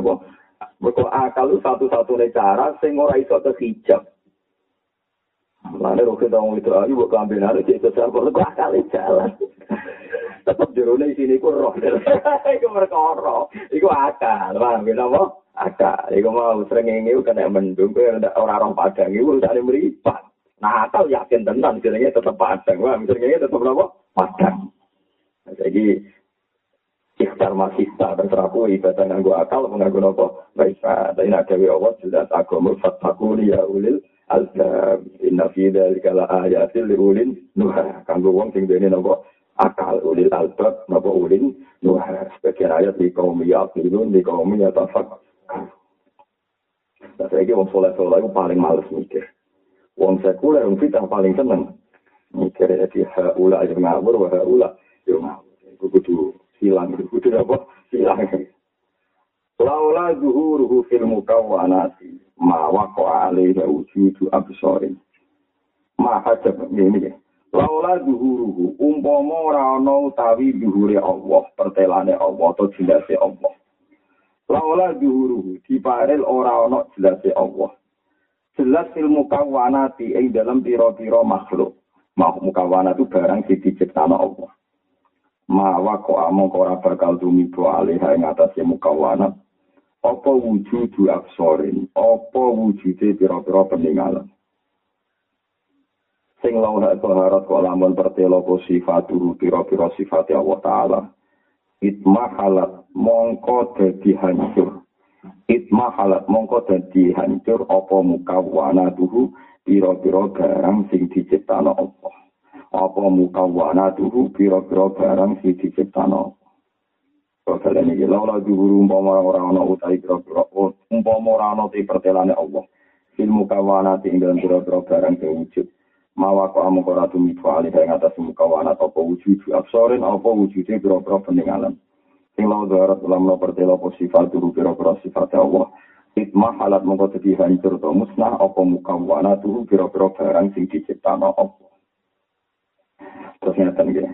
Mergo akal satu-satunya cara sing ora iso kehijab. Mana roke dong itu ayu buat kambing ada cek besar kok gak kali jalan. Tetap jerone sini ku roh. Iku perkara. Iku akal, paham ya apa? Akal. Iku mau sering ngengi kena mendung kowe ora roh padang iku usane mripat. Nah, akal yakin tenan jenenge tetep padang. Wah, jenenge tetep apa? Padang. Jadi ikhtar masista terserah ku ibadah nganggo akal nganggo napa? Baik, tapi nak gawe Allah jelas agama fatakuni ya ulil Al-Zab, inna fi dhalika la ayatil li ulin nuha. Kanggo wong sing dene napa akal ulil albab napa ulin nuha. Sebagian ayat di kaum yaqilun di kaum yatafak. Nah, saya wong soleh-soleh itu paling males mikir. Wong sekuler, wong fitah paling seneng. Mikir jadi haula aja ngawur, wa haula Yo ngawur. Iku kudu silang, kudu apa? Silang. Laula zuhuruhu fil mukawwanati ma waqa alaihi wujudu absarin. Ma hajab ini ya. Laula zuhuruhu umpama ora ana utawi zuhure Allah, pertelane Allah atau jelase Allah. Laula zuhuruhu diparel ora ana jelase Allah. Jelas fil mukawwanati ing dalam pira-pira makhluk. Makhluk mukawwana itu barang sing diciptakan Allah. Ma waqa among ora bakal tumibo alih ing atase mukawwanat apa wujudu absorin, apa wujude pira-pira peninggalan. Sing lawan baharat kok lamun pertelo apa sifat turu pira-pira sifat Allah Ta'ala. Itma halat mongko dadi hancur. Itma halat mongko dadi hancur apa mukawana tuhu pira-pira barang sing diciptano Allah. Apa mukawana tuhu pira-pira barang sing diciptano. Kalian ini laula juhuru umpama orang ana utai kira-kira umpama ora ana te pertelane Allah. Ilmu kawana ing dalam kira-kira barang wujud. Mawa kok amu ora tumi kuali ing atas mukawana apa wujud absorin apa wujude kira-kira peninggalan. Sing lawa darat dalam no pertela apa sifat dulu kira-kira sifat Allah. Itmah halat mongko dadi hancur to musnah apa mukawana tuh kira-kira barang sing diciptakno Allah. Terus ngeten nggih.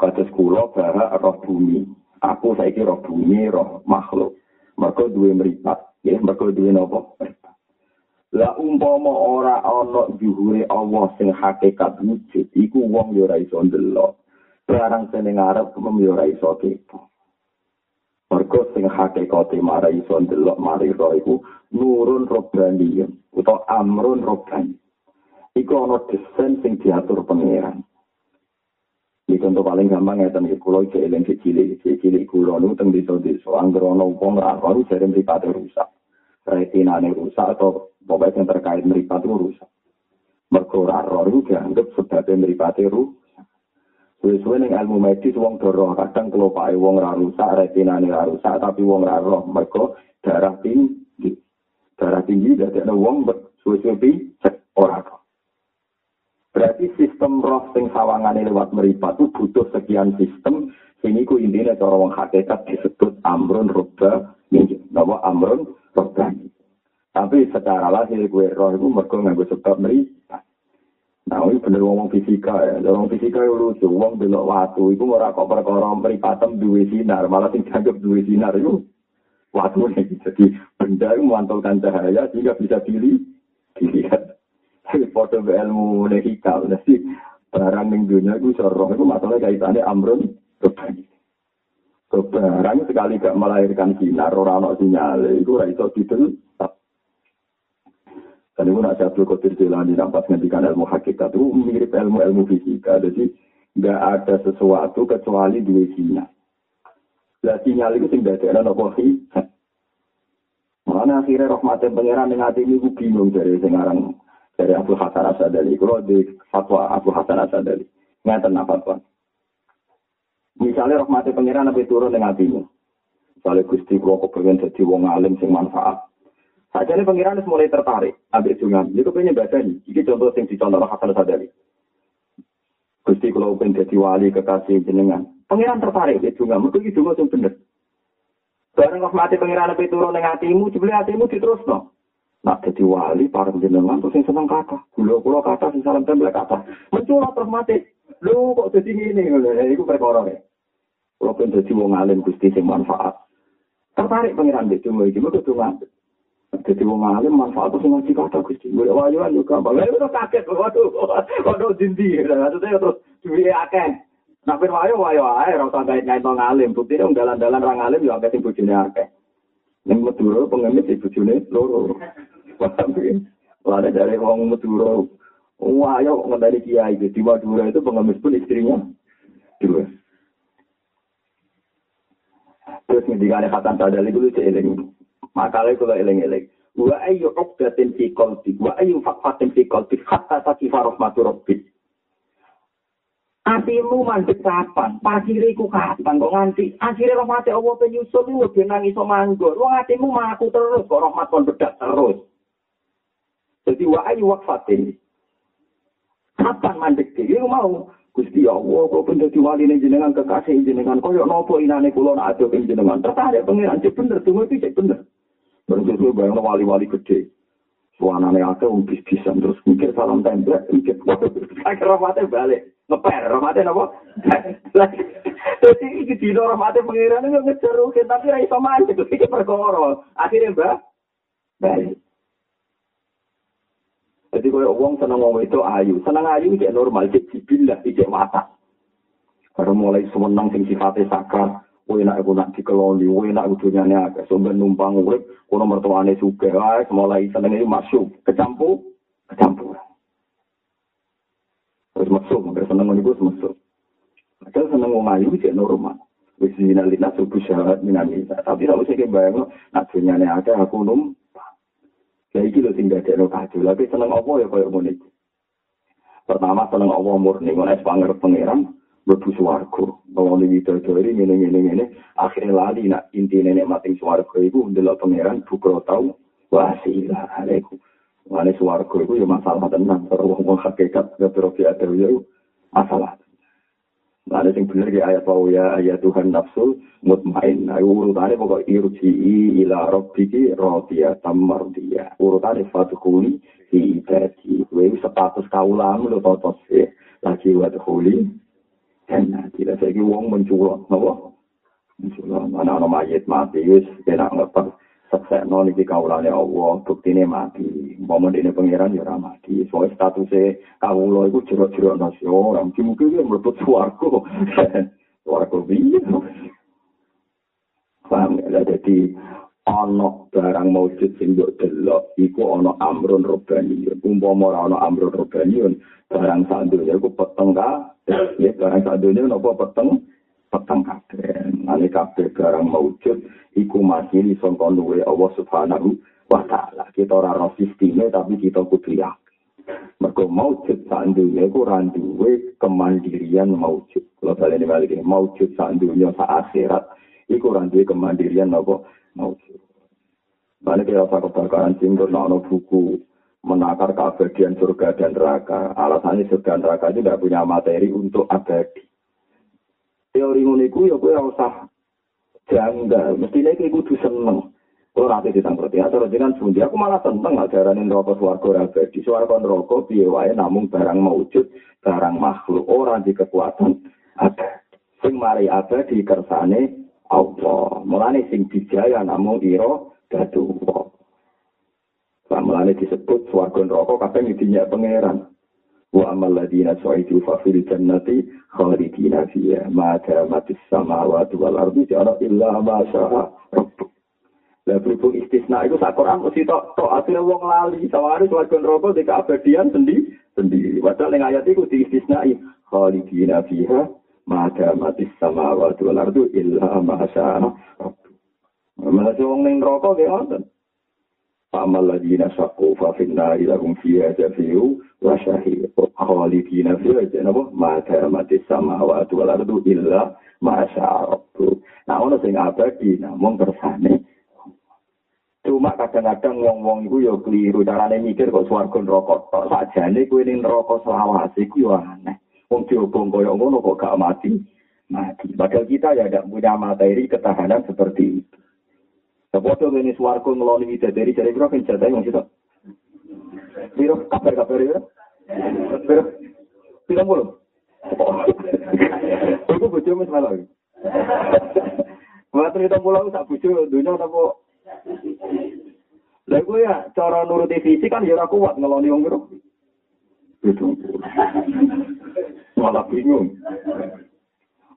kados kula bara roh bumi. Aku saiki roh bumi, roh makhluk. Mergo duwe mripat, ya, mergo duwe napa? Lah umpama ora ana juhure Allah sing hakikat wujud, iku wong yo ora iso ndelok. Barang sing ngarep kemem yo ora iso kepo. Mergo sing hakikate mara iso ndelok mari roh iku nurun robbani utawa amrun robbani. Iku ana desain sing diatur pangeran. Ini contoh paling gampang ya tentang kulo itu eling kecil kecil kulo nu tentang desa desa anggerono uang baru jadi meripat rusak, retina rusak atau pokoknya yang terkait meripat rusak. Merkura roh itu dianggap sebagai meripat rusak. Suwe-suwe ning ilmu medis wong doro kadang kelopake wong ra rusak, retina ra rusak tapi wong ra roh mergo darah tinggi. Darah tinggi dadi ana wong suwe-suwe ora roh. Berarti sistem roh sing sawangane lewat meripat itu butuh sekian sistem. Sini ku intinya cara wong hakikat disebut amrun roba Nama amrun roba Tapi secara lahir gue roh itu mereka nganggo sebab meripat. Nah, ini bener ngomong fisika ya. Ngomong fisika itu lucu. Wong belok waktu itu ora kok perkara meripatem duwe sinar, malah sing dianggap duwe sinar itu waktu ini. Jadi benda itu memantulkan cahaya sehingga bisa dilihat. dilihat. Foto ilmu hikal. Jadi barang ning dunia itu soroh itu masalah kaitannya amrun kebani barang sekali gak melahirkan sinar orang no sinyal itu ora iso didel dan itu nak jatuh kotir jalan di nampak ngendikan ilmu hakikat itu mirip ilmu ilmu fisika. Jadi nggak ada sesuatu kecuali dua sinyal. Lah sinyal itu tinggal ada nopo Mana akhirnya rahmatnya pangeran dengan hati ini bingung dari sekarang dari Abu Hasan Asadali. Kalau di fatwa Abu Hasan Asadali. Ngeten apa fatwa. Misalnya rahmati pengiran nabi turun dengan hatimu. Misalnya Gusti kalau kepengen jadi wong alim sing manfaat. Saja ini pengiran mulai tertarik. Ambil sungan. Itu pengen baca nih. Ini contoh sing dicontoh Hasan Asadali. Gusti kalau pengen jadi wali kekasih jenengan. Pengiran tertarik. Itu nggak. Mungkin itu nggak bener. Barang rahmati pengiran nabi turun dengan hatimu. Jumlah hatimu diterus no. Nak jadi wali, para jenengan terus yang seneng kata. Gula kula kata, sing salam tembel kata. Menculot terus mati. Lu kok jadi ini? Itu perkara ya. Kalau pun jadi wong alim gusti sing manfaat. Tertarik pengiran di cuma iki mergo donga. Jadi wong alim manfaat sing ngaji kata gusti. Gue wayo ayo gampang. Lah itu kaget waduh. Waduh dindi. Maksudnya terus duwe akeh. Nak ben wayo wayo ae ora usah gawe nyaito ngalim. Bukti dong dalan-dalan orang alim yo akeh sing bojone akeh. Ning Madura pengemis di bojone loro. Lada dari orang Madura. Wah, ayo ngendali kiai. Di Madura itu pengemis pun istrinya. Dua. Terus ngendikane Hasan Sadali itu eling. Makalnya kalau eling-eling. Wa ayu uqdatin fi qalbi wa ayu faqatin fi qalbi hatta takifa rahmatu rabbik. Atimu mandek kapan? Pasire iku kapan kok nganti akhire rahmat Allah penyusul lu ben nang iso manggon. Wong atimu maku terus kok rahmat kon bedak terus. Jadi wa ayu waqfatin. Kapan mandek iki mau Gusti Allah, kok bener diwali ning jenengan kekasih jenengan, koyo nopo inane nak ado ing jenengan. Tertarik pangeran cek bener, tunggu iki cek bener. Bareng sesuai bayang wali-wali gede. Suanane akeh wong bis-bisan terus mikir salam template, mikir akhir rahmate balik. Ngeper, rahmate napa? Terus iki dino rahmate pangeran nggak ngejar tapi ra iso mancing, iki perkara. Akhirnya mbak, balik. Jadi kalau uang seneng ngomong itu ayu, seneng ayu cek normal, cek jibilah, cek mata. Karena mulai semenang sing sifatnya sakar, kowe nak aku nak dikeloni, kowe nak udunyane agak sumber numpang urip, kono mertuane suge, wae mulai seneng ini masuk, kecampur, kecampur. Terus masuk, hampir seneng ngono masuk. Padahal seneng ngomong ayu cek normal. Wis dinalina subuh syarat minamisa. Tapi kalau saya bayang, nak dunyane agak aku numpang. Lah itu lho sing dadekno kadu. Lah seneng apa ya koyo ngene. Pertama seneng apa murni ngene pangeran pangeran mlebu swarga. Bawa lagi teori ngene ngene ngene akhire lali nak inti nenek mating swarga iku ndelok pangeran bukro tau wasila aleku. Wani swarga iku yo masalah tenan karo wong hakikat ya terus ya masalah. Nah, sing bener ki ayat bahwa ya ya Tuhan nafsu mutmain. Nah, urutannya pokok irji'i ila rabbiki radiya tamardiya. Urutannya fadukuli fi ibadi. Wih, sepatus kaulam lo totos ya. Eh, lagi wadukuli. Dan nah, tidak saya wong menculok. Nah, wong menculok. Mana-mana mayat mati, wih, enak ngepak. Seksekno niki kawulane Allah, buktine mati. Umpama dene pangeran ya ora mati. Soale statuse kawula iku jero-jero nasi ora mungkin-mungkin ya mlebu swarga. Swarga piye? Paham ya, jadi ana barang maujud sing mbok delok iku ana amrun robani. Umpama ora ana amrun robani, barang sak donya iku peteng ka. Ya barang sak donya napa peteng? Peteng kabeh. Nane kabeh barang maujud iku masih di sangka luwe Allah Subhanahu wa taala. Kita ora ro sisteme tapi kita kudu yakin. Mergo maujud sak dunya iku ora duwe kemandirian maujud. Kalau baleni balik maujud sak dunya sak akhirat iku ora duwe kemandirian apa maujud. Balik ya apa kebakaran singgur nono buku menakar keabadian surga dan neraka. Alasannya surga dan neraka itu tidak punya materi untuk abadi. Teori ngono iku ya kowe ora usah janggal. Mestine kowe kudu seneng. Ora ate ditangkrut ya terus jenengan sundi aku malah seneng ajaran neraka swarga ora abadi swarga neraka piye wae namung barang maujud barang makhluk. Ora di kekuatan ada sing mari abadi kersane Allah. Mulane sing dijaya namung ira dadu Mulane disebut swarga neraka kabeh dinyak pangeran. Wa amal ladina su'idu fa fil jannati khalidina fiha ma damatis samawati wal ardi jara illa ma syaa rabbuk. La berhubung istisna itu sak Quran mesti tok tok asline wong lali saware swarga neraka di keabadian sendi sendiri padahal ning ayat iku di istisnai khalidina fiha ma damatis samawati wal ardi illa ma syaa rabbuk. Malah wong ning neraka ge wonten Amal ladina sakku fa finna ila hum fiha jafiu wa syahid. Khalidina fiha janabo ma mati sama wa tu wala tu illa ma sya'rabbu. Nah ono sing abadi namung kersane Cuma kadang-kadang wong-wong iku ya keliru carane mikir kok swarga neraka tok sakjane kuwi ning neraka selawase iku ya aneh. Wong diobong kaya ngono kok gak mati. Mati. Padahal kita ya tidak punya materi ketahanan seperti itu. Sepodo ini suarco ngeloni widadari dari biro kan jatah yang. Biro kabar kabar ya. Biro bilang belum. Ibu bojo mas malah. Buat cerita pulau tak bojo dunia apa? Lalu ya cara nuruti visi kan ya kuat ngeloni wong. Itu. Malah bingung.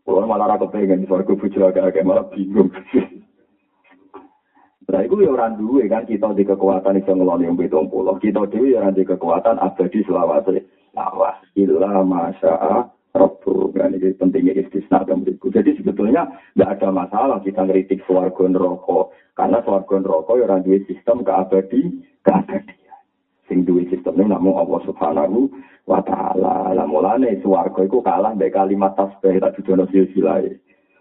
Kalau malah aku pengen di suarco bojo agak-agak malah bingung. Nah, itu ya orang duwe kan, kita di kekuatan itu ngeloni yang betul pulau. Kita duwe ya di kekuatan abadi selawase. Lawas, ilah masya'a Rabbu. Kan ini pentingnya istisna dan berikut. Jadi sebetulnya tidak ada masalah kita ngeritik suarga neraka. Karena suarga neraka ya orang duwe sistem keabadi, keabadian. Sing duwe sistem ini namun Allah subhanahu wa ta'ala. Lah mulane suarga itu kalah dari kalimat tasbih tak judono silsilai.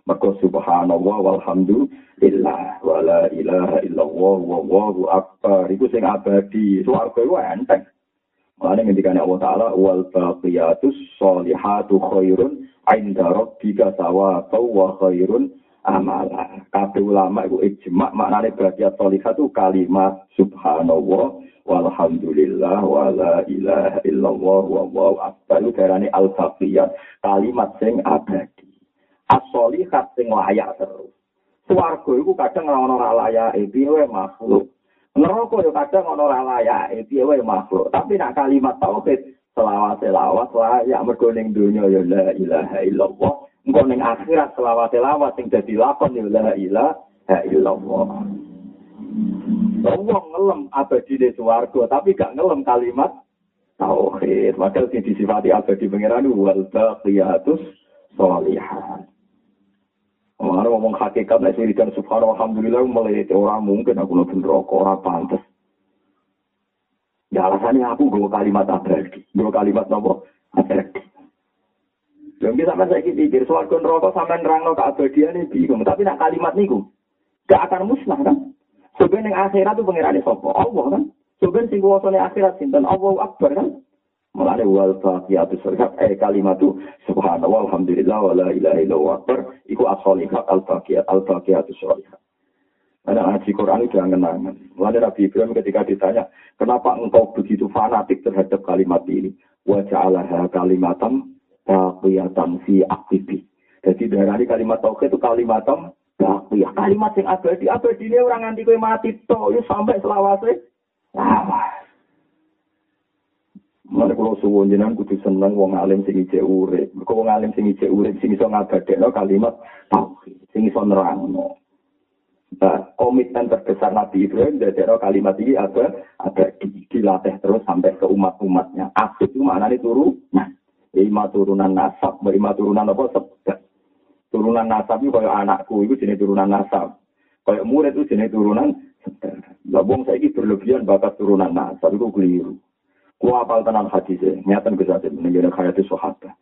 Maka subhanallah walhamdulillah wala ilaha illallah wallahu akbar. Iku sing abadi. Suarga itu enteng. Mulane ngendikane Allah Ta'ala wal baqiyatus sholihatu khairun 'inda rabbika thawabau wa khairun amala. Kabeh ulama iku ijma maknane baqiyat sholihat itu kalimat subhanallah walhamdulillah wala ilaha illallah wallahu akbar. Itu darane al baqiyat, kalimat sing abadi. As-sholihat sing layak terus. Swarga iku kadang ora ora layak, piye makhluk. Neraka yo kadang ana ora layak, piye wae makhluk. Tapi nak kalimat tauhid selawat selawat layak mergo ning donya ya la ilaha illallah. Engko ning akhirat selawat selawat sing dadi lakon ya la ilaha illallah. Wong ngelem abadi di swarga, tapi gak ngelem kalimat tauhid. Maka sing disifati abadi pangeran wal baqiyatus sholihat. Mana ngomong hakikat nek wiridan subhanallah alhamdulillah melete orang mungkin aku nang rokok ora pantes. Ya alasannya aku gue kalimat abadi, gue kalimat nopo abadi. Yang bisa saya pikir soal rokok sampai nerangno keabadian ini bingung, tapi nak kalimat niku gak akan musnah kan? Sebenarnya akhirat itu pengirannya sopo Allah kan? Sebenarnya sing kuwasane akhirat sinten Allah Akbar kan? Mulane wal baqiyatu sholihat eh kalimat itu subhanallah alhamdulillah wa la ilaha illallah akbar iku as-sholihat al-baqiyat al-baqiyatu sholihat. Ada ngaji Quran itu jangan kenangan. Mulane Nabi Ibrahim ketika ditanya, kenapa engkau begitu fanatik terhadap kalimat ini? Wa ja'alaha kalimatan baqiyatan fi aktibi. Jadi dari kalimat tauhid itu kalimatam baqiyah. Kalimat yang abadi. Abadi ini orang nganti kowe mati to, sampai selawase. Lawas. Mana kalau suwon jenengan kudu seneng wong alim sing ijek urip. Mergo wong alim sing ijek urip sing iso kalimat tauhid, sing iso nerangno. Nah, komitmen terbesar Nabi Ibrahim dari kalimat ini ada ada dilatih terus sampai ke umat-umatnya. Asik itu maknanya turunan. Lima turunan nasab, lima turunan apa? Sebab. Turunan nasab itu kayak anakku itu jenis turunan nasab. Kayak murid itu jenis turunan sebab. Lah wong saiki berlebihan bakat turunan nasab itu keliru. Ku apal tenan hadis e, nyatan Gus Asim ning hayat sahabat.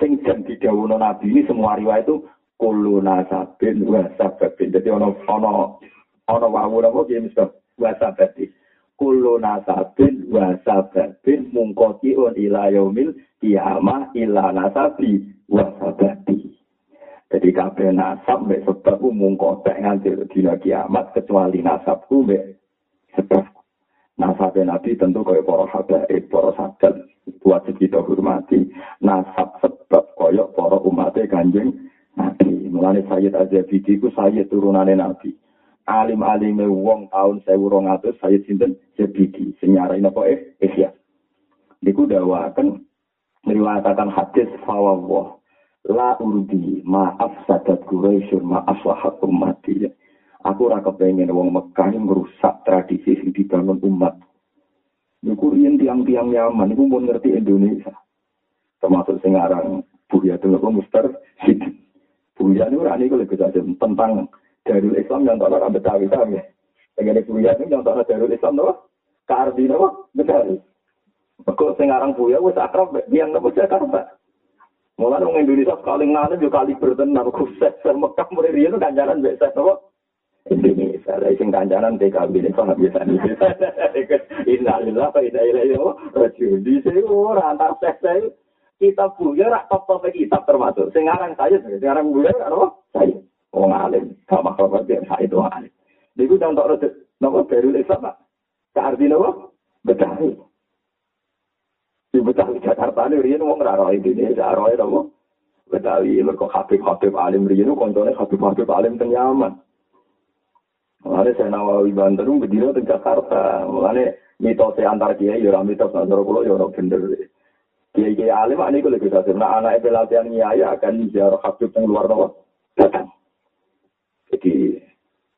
Sing jan didhawuhna Nabi ini semua riwayat itu kullu nasabin wa sababin. Jadi ono ono ono wawu napa ki mesti wa sababin. Kullu nasabin wa sababin mungkoti on ila yaumil kiamah ila nasabi wa sababi. Jadi kabeh nasab mek sebab mungkotek nganti dina kiamat kecuali nasabku mek sebab Nasab Nabi tentu kaya para habaib, para sadat wajib kita hormati. Nasab sebab kaya para umatnya kanjeng Nabi. Mulane Sayyid Azabidi ku Sayyid turunane Nabi. Alim-alime wong tahun 1200 Sayyid sinten Zabidi. Sing nyarai napa eh Ihya. Niku dawaken meriwayatkan hadis fawwah la urdi maaf sadat Quraisy maaf wahat ummati. Aku ora kepengen wong Mekah merusak tradisi sing dibangun umat. Niku riyen tiang-tiang Yaman niku pun ngerti Indonesia. Termasuk sing aran Buya Tengah Mustar Sidik. Buya ora niku lek tentang Darul Islam yang tak ada Betawi kami. Dengan Buya niku yang tak ada Darul Islam nopo? Kardi nopo? Betawi. Kok sing aran Buya wis akrab yang nopo Jakarta. Mulai orang Indonesia sekali ngana juga kali bertenar khusus Mekah mulai riyen kan jalan biasa nopo? Indonesia. Lah sing kancanan TKB ini kok biasa nih. Innalillah wa inna ilaihi rajiun. Di sini ora antar seks kita punya rak top top kitab termasuk. Sekarang saya, sekarang punya apa? Saya. Wong alim, gak makhluk biar saya itu alim. Niku contoh rada napa baru Islam Pak. Arti napa? Betawi. Di Betawi Jakarta ini wong ora roh Indonesia, roh napa? Betawi mergo Habib-habib alim riyen koncone Habib-habib alim teng Yaman. Mulane saya nawawi banter mung dino teng Jakarta. Mulane mitose antar kiai yo ra mitos antar kulo yo ora bener. Kiai kiai alim ane kulo kita sebna anak itu latihan kiai akan biar hakim teng luar nopo datang. Jadi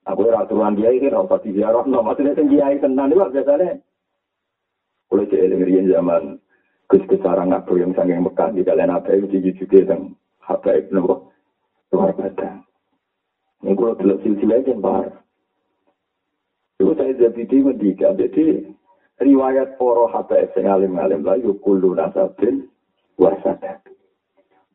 aku ya aturan kiai ini rasa di biar nopo maksudnya teng kiai tenan itu biasa nih. Kulo cek dengerin zaman kus kesara ngapur yang sanggeng mekan di kalian apa itu jujur jujur teng apa itu nopo luar batang. Ini kulo telok silsilah jembar. Itu saya jadi mendiga. Jadi riwayat poro habaib sing alim-alim lah yukulu nasabin wasadat.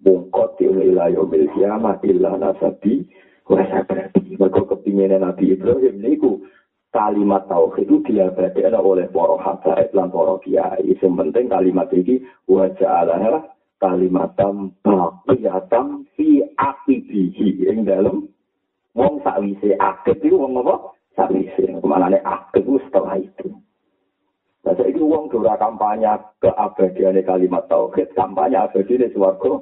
Bungkot ila yomil kiamat illa nasabi wasadat. Mereka kepinginan Nabi Ibrahim niku kalimat tauhid itu diabadikan oleh para habaib lan para kiai. Yang penting kalimat ini wajah Allah kalimatam baqiyatam fi aqibihi ing dalam wong sakwise akib itu wong apa sakwise kemanane akib setelah itu. Nah, itu uang dora kampanye keabadian kalimat tauhid, kampanye abadi di suarga.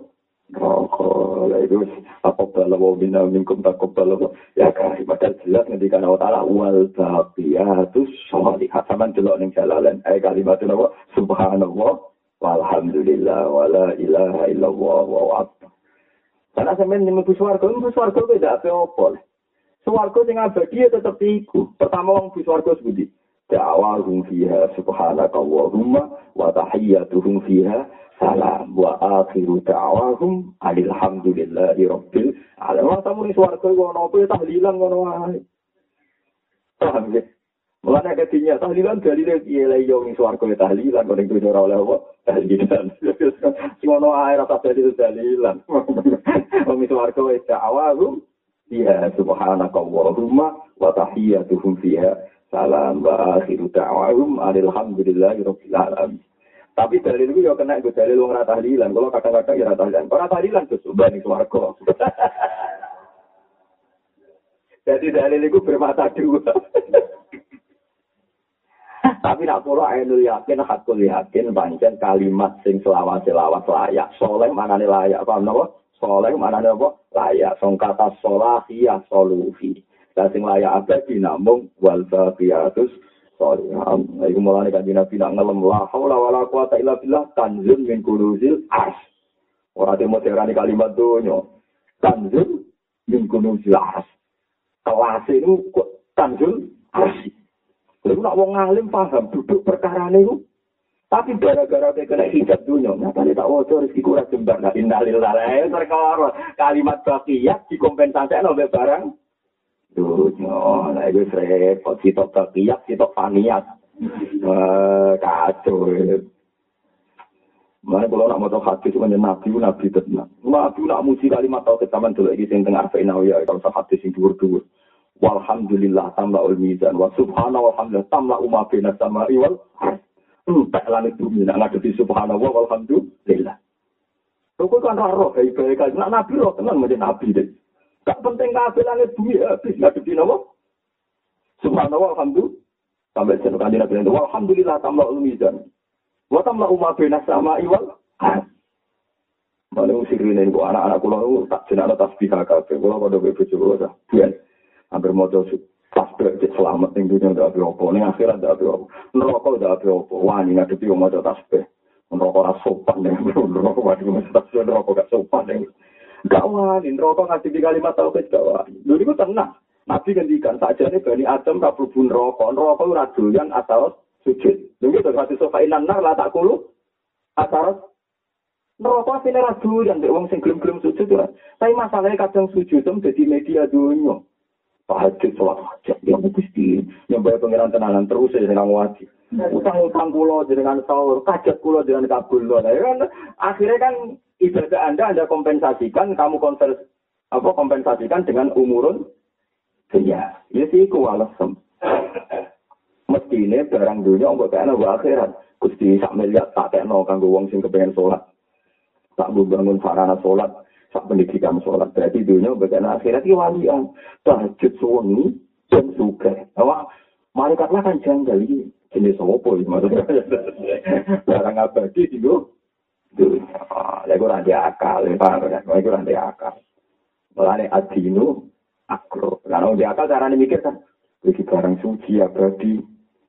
Rokok, itu apa balawa bina minkum tak balawa ya kan padahal jelas ketika Allah Taala wal baqiyatu sholihat. Sama delok ning jalalan eh kalimat itu apa? Subhanallah walhamdulillah wala ilaha illallah wa akbar. Karena sampean swarga mlebu swarga beda apa-apa swarga sing abadi ya tetep iku pertama wong mlebu swarga sebuti da'awahum fiha subhanakallahumma wa tahiyyatuhum fiha salam wa akhiru da'awahum alhamdulillahi rabbil alamin. Wong tamu ning swarga ngono apa tahlilan ngono wae. Paham ya? Mulane ketinya tahlilan dalile piye la yo ning swarga tahlilan kok ning dunya oleh apa? Tahlilan. Sing ngono ae rasa dadi tahlilan. Wong swarga wis da'awahum fiha subhanakallahumma wa tahiyyatuhum fiha salam wa akhiru da'wahum alhamdulillahi rabbil alamin. Tapi dalil itu ya kena gue dalil wong rata tahlilan. Kalau kadang-kadang ya rata tahlilan. Kalau tahlilan tuh subhan swarga. Jadi dalil itu bermata dua. Tapi nak pola ainul yakin, hakul yakin, pancen kalimat sing selawas layak. Soleh mana nih layak? Paham nopo? Soleh mana nih apa? Layak. Song kata solahiyah solufi. Dan sing layak abadi namung wal baqiyatus sholihan. Iku mulane kanjeng Nabi nak ngelem la haula wala quwata illa billah tanzun min kunuzil ars. Ora demo terani kalimat donya. Tanzun min kunuzil ars. Kelas itu tanzun arsi. Lalu nak wong alim paham duduk perkara itu. Tapi gara-gara dia kena hijab dunia, nyatanya tak wajah rezeki kurang jembar. Nah, innalillahi terkawar kalimat bakiyah dikompensasi oleh barang dunya lah itu repot sitok bakiyat sitok paniat eh kacau Mana kalau nak mau hadis semuanya nabi nabi tenang. Nabi nak muji kalimat tauhid zaman dulu lagi sing tengah arfa ya kalau sah hadis sing dhuwur dhuwur. Walhamdulillah tamla ul mizan wa subhana walhamdulillah tamla umma bina samari wal Entek langit bumi nak ngadepi subhanallah walhamdulillah. Kau kan roh baik-baik kan. Nak nabi roh tenang macam nabi deh. Gak penting kabeh langit bumi habis ngadepi napa? Subhanallah alhamdulillah. Sampai jeneng kanjeng Nabi itu alhamdulillah tambah mizan. Wa tambah umat bina sama iwal. Mana usirin ini anak-anak kulo tak jenaka tasbih kabeh. Kulo pada bojo kulo dah. Biyen hampir maca tasbih selamat ning dunia ndak apa ning akhirat ndak apa. Neraka ndak apa. Wani ngadepi wong maca tasbih. Neraka ora sopan ning neraka waduh tasbih neraka gak sopan ning Gak wani, ngasih di kalimat tauhid gak wani. Dulu itu tenang. Nabi ngendikan saja nih bani Adam tak berhubung rokok. Rokok ora doyan atau sujud. Lalu itu hati sofa lah tak kulu. Atau neraka sini ra doyan wong sing gelem-gelem sujud ora. Tapi masalahnya kadang sujud tem jadi media dunia. Tahajud sholat hajat ya. Yang bayar pengiran tenanan terus ya dengan wajib. Utang-utang kulo dengan sahur, kajat kulo dengan kabul. Nah, kan akhirnya kan ibadah Anda Anda kompensasikan, kamu konvers, apa kompensasikan dengan umurun dunia. Ya sih ku alasan. Mesti ini barang dunia untuk kena akhirat. Gusti sak miliar tak kena kanggo wong sing kepengen sholat. Tak bangun sarana sholat, sak pendidikan sholat. Berarti dunia kena akhirat itu walian. Tahajud suami dan suka. Awak malaikat lah kan janggal ini. Jenis apa maksudnya? Barang abadi itu dunia. Lha iku ora akal, paham ya? Iku ora akal. Mulane adinu akro. Lah di akal carane mikir kan iki barang suci abadi.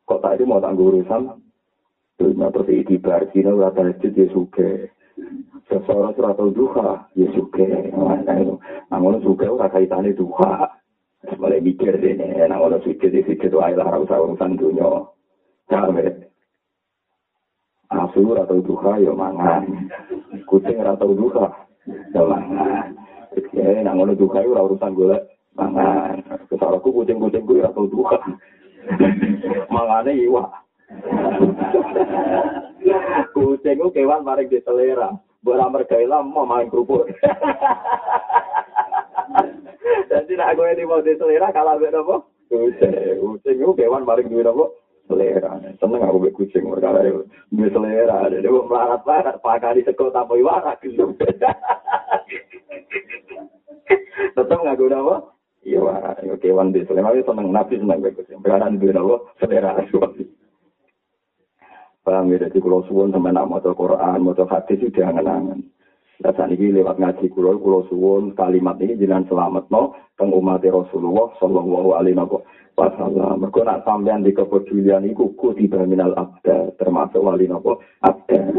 Kok tak itu mau tak urusan Terima terus di Barjino berapa hajat ya suke. Sesuara seratau duha, ya suke. Namun suke itu rasa duha. Mulai oh, mikir deh nih, namun suke di suke itu ayolah harus urusan dunia. Carmet. Asu ratau duha, ya mangan. Kucing ratau duha, ya mangan. Eh, namun duha itu urusan gue mangan. Kesalahku kucing-kucing gue ratau duha. Mangannya iwak. Kucing ku kewan maring di selera. Bora mergaila mau main kerupuk. Jadi nak gue di mau di selera kalau gue nopo Kucing, kucing kewan paling duwe apa? Selera. Seneng aku mbek kucing perkara itu. Duwe selera. Dia mau melarat-larat pakari sego tanpa gitu. Tetep nggak guna apa? Iya kewan di selera. Seneng nabi seneng mbek kucing. Perkara duwe apa? Selera. Paham ya, jadi kalau suwun sama nak mau Quran, mau hadis itu jangan angan. Dan saat ini lewat ngaji kulo, kulo suwun kalimat ini jangan selamat no, teng umat Rasulullah Shallallahu Alaihi Wasallam. Mereka nak sampean di kepedulian itu kutiba minal abda, termasuk wali nopo abda.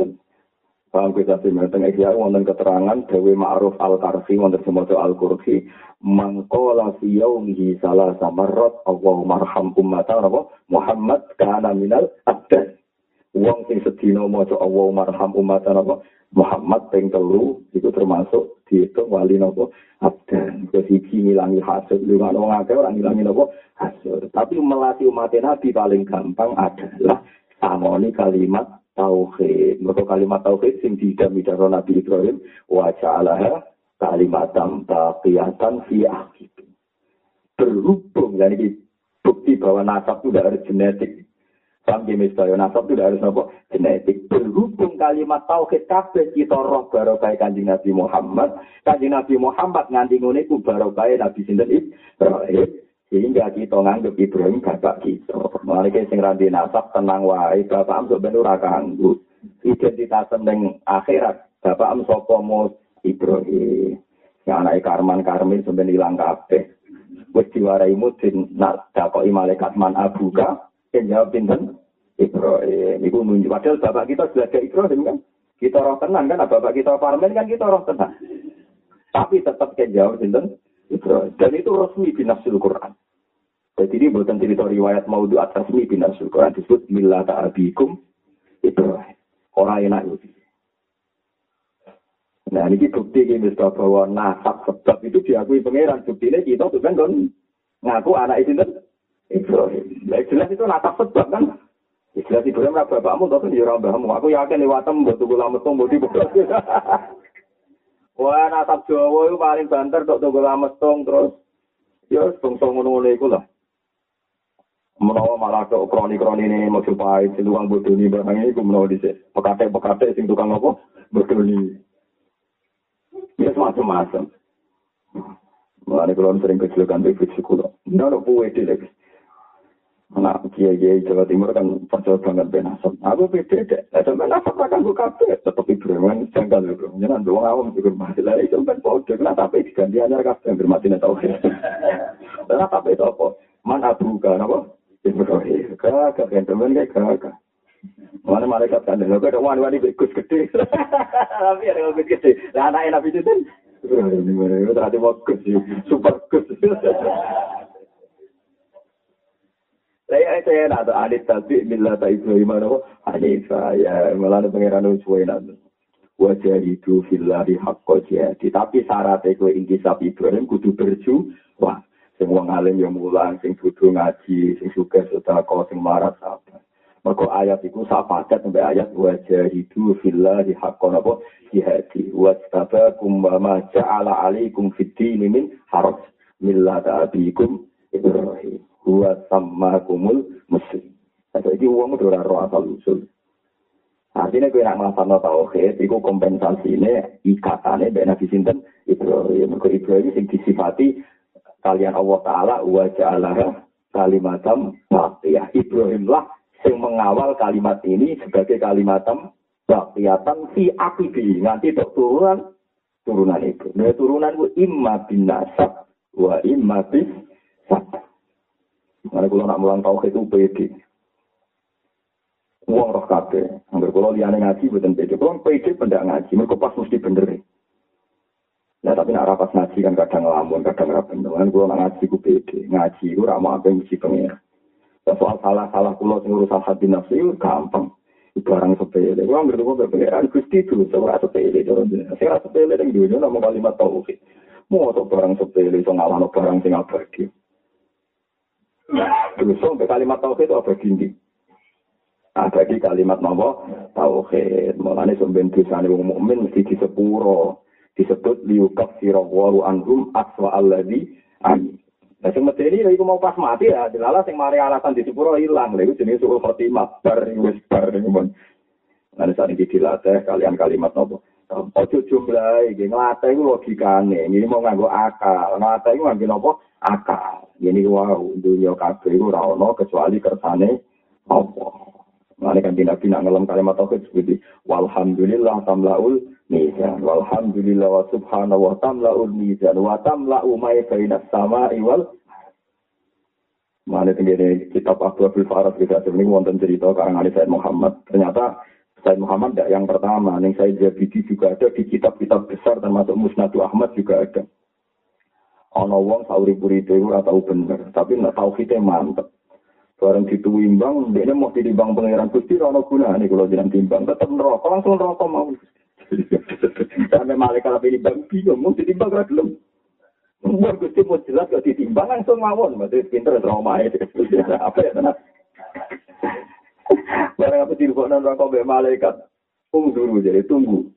Paham kita sih, teng ikhya wonten keterangan Dewi Ma'ruf Al-Karfi wonten semoga Al-Kursi mangkola fi yaumihi salah samarrat Allahumma arham ummatan Muhammad kana minal abda. Wong sing sedina maca Allah marham umatan apa? Muhammad ping telu itu termasuk dihitung wali napa? Abdan. Ke siji ngilangi lu ngono wong akeh ora ngilangi napa? Hasud. Tapi melatih umat Nabi paling gampang adalah samoni kalimat tauhid. Mergo kalimat tauhid sing karo Nabi Ibrahim wa ja'alaha kalimatam taqiyatan fi akhir berhubung jadi bukti bahwa nasab itu dari genetik Paham ya misalnya nasab itu harus nopo genetik. Berhubung kalimat tauhid kabeh kita roh barokai kanjeng Nabi Muhammad. Kanjeng Nabi Muhammad nganti ngene ku barokai Nabi sinten Ibrahim. Sehingga kita nganggep Ibrahim bapak kita. Mulai sing randi nasab tenang wae bapak am ben ora kanggo. Identitas ning akhirat bapak am sapa Ibrahim. Ya anake Karman Karmin sampeyan ilang kabeh. Wis mudin nak dakoki malaikat man abuka yang jawab pinten Ibrahim. Ibu nunjuk. Padahal bapak kita sudah ada Ibrahim kan. Kita roh tenang kan. Bapak kita parmen kan kita roh tenang. Tapi tetap yang jawab pinten Ibrahim. Dan itu resmi binasul Quran. Jadi ini buatan cerita riwayat maudhu atas resmi binasul Quran. Disebut Mila ta'abikum Ibrahim. Orang enak itu. Nah ini bukti ini bahwa nasab sebab itu diakui pangeran. Ini kita tuh kan ngaku anak itu Ibrahim. Nah, jelas itu natap sebab kan. Jelas Ibrahim lah bapakmu, tapi dia orang bahamu. Aku yakin lewatem, buat tunggu lama tunggu di Wah, natap Jawa itu paling banter, tok lama tunggu terus. Ya, tunggu ngono itu lah. Menawa malah ke kroni-kroni ini mau supaya si tukang bodoh ini barang ini, menawa di pekate-pekate sing tukang apa? Bodoh ini. Ya, semacam-macam. Mulai kalau sering kecilkan di fiksi kulo. Ini ada puwe di lagi. Anak kiai Jawa Timur kan percaya banget ben asap. Aku beda deh. Sampai asap akan gue kafe. Tetap Ibrahim jangkal ya bro. Jangan doang awam juga masih lagi. Sampai pode. Kenapa tapi diganti anyar kafe yang bermati tahu. Kenapa tapi itu apa? Mana buka apa? Ibrahim. Kagak kan temen kayak kagak. Mana malaikat kan dengar kau wani wani gus gede. Tapi ada gus gede. Lah anak enak itu kan. Ini? Itu tadi mau gus super gus. Saya saya nak adit tapi bila tak Ibrahim mana adit saya malah pangeran usuai nanti. Wajah itu filari hakko jadi. Tapi syarat itu inti sapi Ibrahim kudu berju. Wah, semua ngalim yang mulang, sing kudu ngaji, sing sudah kau sing marah sabar. Maka ayat itu sak paket sampai ayat wajah itu filari hakko napa jihadi. Wastabakum wa ma ja'ala alaikum dini min haraj millata abikum Ibrahim huwa sama kumul muslim. Nah, ini uang itu roh asal usul. Artinya gue nak ngelafal tauhid, itu kompensasi ini ikatannya dari Nabi Sinten Ibrahim. Mereka Ibrahim yang disifati kalian Allah Ta'ala wa ja'alah kalimatam Ibrahim lah yang mengawal kalimat ini sebagai kalimatam baqiyatan fi akibi. Nanti turunan turunan itu. Nah, turunan itu imma bin nasab wa imma bin Mana kalau nak mulang tauhid itu pede. Uang roh kabe. Angger kalau liane ngaji bukan pede. Kalau pede pendak ngaji, mereka pas mesti bener. Nah tapi nak rapat ngaji kan kadang ngelamun, kadang rapat Kan kalau ngaji ku pede. Ngaji ku ramah apa yang mesti pengen. Soal salah-salah kulo sing urusan hati nafsu itu gampang. Barang sepele. Kalau angger kulo berpengeran gusti itu seorang sepele. Saya sepele yang dunia nama kalimat tauhid. Mau barang sepele, so ngalano barang sing abadi. Terus sampai kalimat tauhid itu apa gini? Abadi kalimat nama tauhid. Mulane sampeyan dosane wong mukmin mesti disepuro. Disebut liukaf sirawaru anhum aswa alladhi an. Nah, sing medeni ya iku mau pas mati ya, dilala sing mari alasan di sepuro ilang. Lha iku jenenge suul khotimah, bar wis bar mun. Nah, saat ini dilatih kalian kalimat nopo. Ojo jumlah iki nglatih iku logikane. Ini mau nganggo akal. Nglatih iku nganggo nopo? Akal. Ini wow, dunia kabeh iku ora ono kecuali kersane Allah. Mane kan Nabi nak ngelam kalimat tauhid seperti walhamdulillah tamlaul mizan walhamdulillah wa subhanahu wa tamlaul mizan wa tamla'u ma bainas sama'i wal Mana tinggi kitab Abu Abdul Farad kita ini wonten cerita karangan Said Muhammad. Ternyata Said Muhammad tidak yang pertama. Yang saya Jabidi juga ada di kitab-kitab besar termasuk Musnadu Ahmad juga ada. Ono wong sauri puri itu tahu bener, tapi tahu kita mantep. Barang dituimbang, dia mau ditimbang pangeran Gusti, rono guna nih kalau jangan timbang, tetap neraka, langsung neraka mau. Sampai malaikat tapi ditimbang, bingung, mau ditimbang gak belum. Umur Gusti mau jelas gak ditimbang, langsung mawon, berarti pinter trauma itu. Apa ya, tenang. Barang apa dirubah neraka be malaikat, tunggu dulu, jadi tunggu.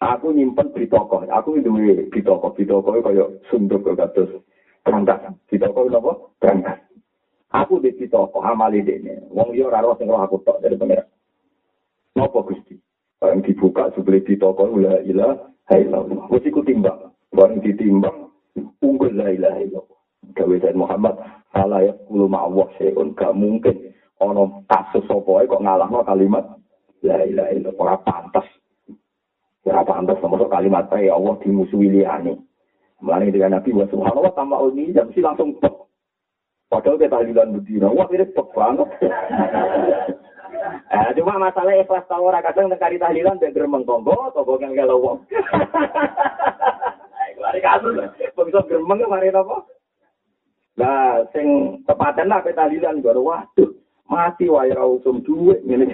Aku nyimpen di toko, aku itu di toko, di toko kayak sunduk ke kados berangkat, di toko apa? Berangkat. Aku di situ kok amali dene. Wong yo ora sing roh aku tok dari pangeran. Napa Gusti? Barang dibuka sebeli di toko la ilaha illallah. Wis iku timbang. Barang ditimbang unggul la ilaha illallah. Gawe Muhammad ala ya kulo ma'awah seun gak mungkin ono kasus sapa kok ngalahno kalimat la ilaha illallah ora pantas. Ora pantas sama kalimat ya Allah dimusuhi liyane. Mulane dengan Nabi wa subhanallah tambah ini jam si langsung tok. Padahal kita tahlilan bedina, wah ini pek banget. eh, cuma masalah ikhlas tau ora kadang nekari tahlilan dan geremeng tonggo, tonggo yang kalau wong. Mari kasus, bisa geremeng mari apa? Nah, sing tepatan lah pe tahlilan waduh, mati wae ra usum duit ngene.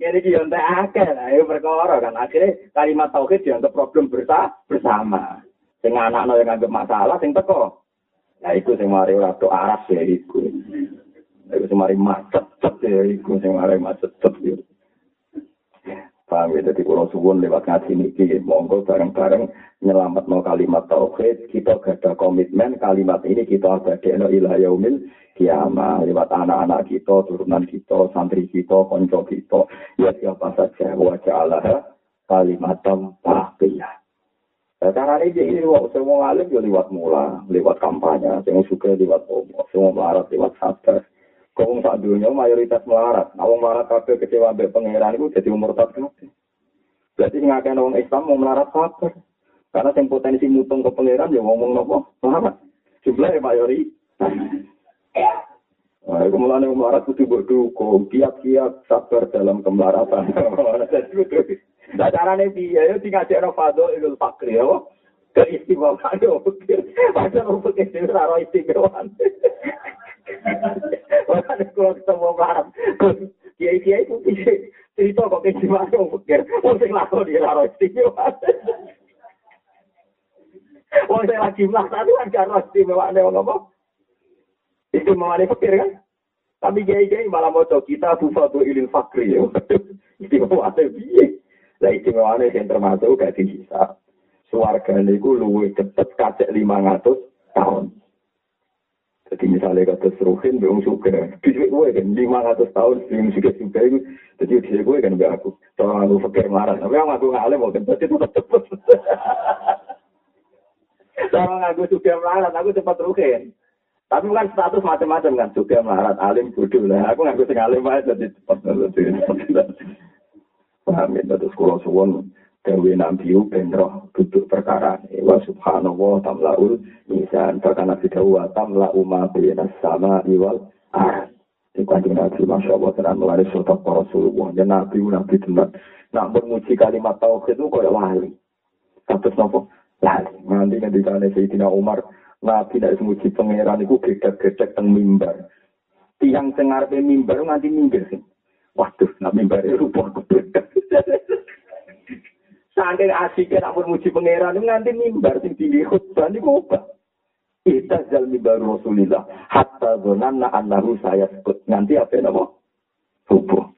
Yo entek akeh lah, ya perkara kan akhirnya kalimat tauhid dianggap problem bersama. Sing anakno yang anggap masalah, sing teko Nah, itu sing mari ora aras ya iku. Iku sing mari macet ya iku sing mari macet ya. Paham ya, jadi kalau suwun lewat ngaji niki, monggo bareng-bareng nyelamat no kalimat tauhid, kita gada komitmen kalimat ini kita ada no ilah yaumil kiamah, lewat anak-anak kita, turunan kita, santri kita, konco kita, ya siapa saja, wajah Allah, kalimat tauhid. Nah, cara ini ini semua alim ya lewat mula, lewat kampanye, semua suka lewat omo, semua melarat lewat sabar. Kau sak dunia mayoritas melarat, awang melarat kabel kecewa be pangeran itu jadi umur tak kabeh. Berarti ngakai orang Islam mau melarat sabar. Karena yang potensi mutung ke pangeran ya ngomong nopo melarat. Jumlah ya mayoritas. Nah, itu mulanya melarat itu berdukung, kiat-kiat sabar dalam kemelaratan. Nah, caranya dia, ya tinggal cek fado itu fakri, ya. Keistimewaan orang fakir itu raro istimewaan. Makanya kalau ketemu orang, kiai-kiai itu cerita kok keistimewaan orang fakir, orang sing lakon dia raro istimewaan. Wong lagi melakukan itu kan karo istimewaan orang apa? Istimewaan fakir kan? Tapi kiai-kiai malah mau kita bufatu ilil fakri, ya. Istimewaan itu Lah istimewane yang termasuk gak bisa. Suarga niku luwe cepet kacek 500 tahun. Jadi misalnya kata seruhin, belum suka. Bisa gue kan 500 tahun belum suka suka itu. Jadi bisa gue kan gak aku. Soalnya aku pikir marah. Tapi yang aku ngalim mau pasti tetap cepet. Soalnya aku suka marah, aku cepat ruhin. Tapi kan status macam-macam kan. Suka marah, alim bodoh lah. Aku ngaku sing alim aja jadi cepat. Paham ya, terus kalau suwon Dewi Nabi benroh duduk perkara wa subhanallah tamlaul misan bahkan Nabi Dawa tamlau ma bina sama iwal ah di kanjeng Nabi Masya Allah tenan melari sotak para Rasulullah. Dan Nabi Nabi tenan. Nak memuji kalimat tauhid itu kaya lali. Terus nopo lali. Nanti nanti Sayyidina Umar Nabi tidak memuji pangeran itu gedek-gedek teng mimbar. Tiang sengar mimbar nanti minggir sih Waduh, nak mimbar itu rupa Saking asiknya nak muji pangeran nganti mimbar sing tinggi khutbah apa? Kita jal mimbar Rasulillah hatta annahu saya sebut nganti apa nama? Subuh.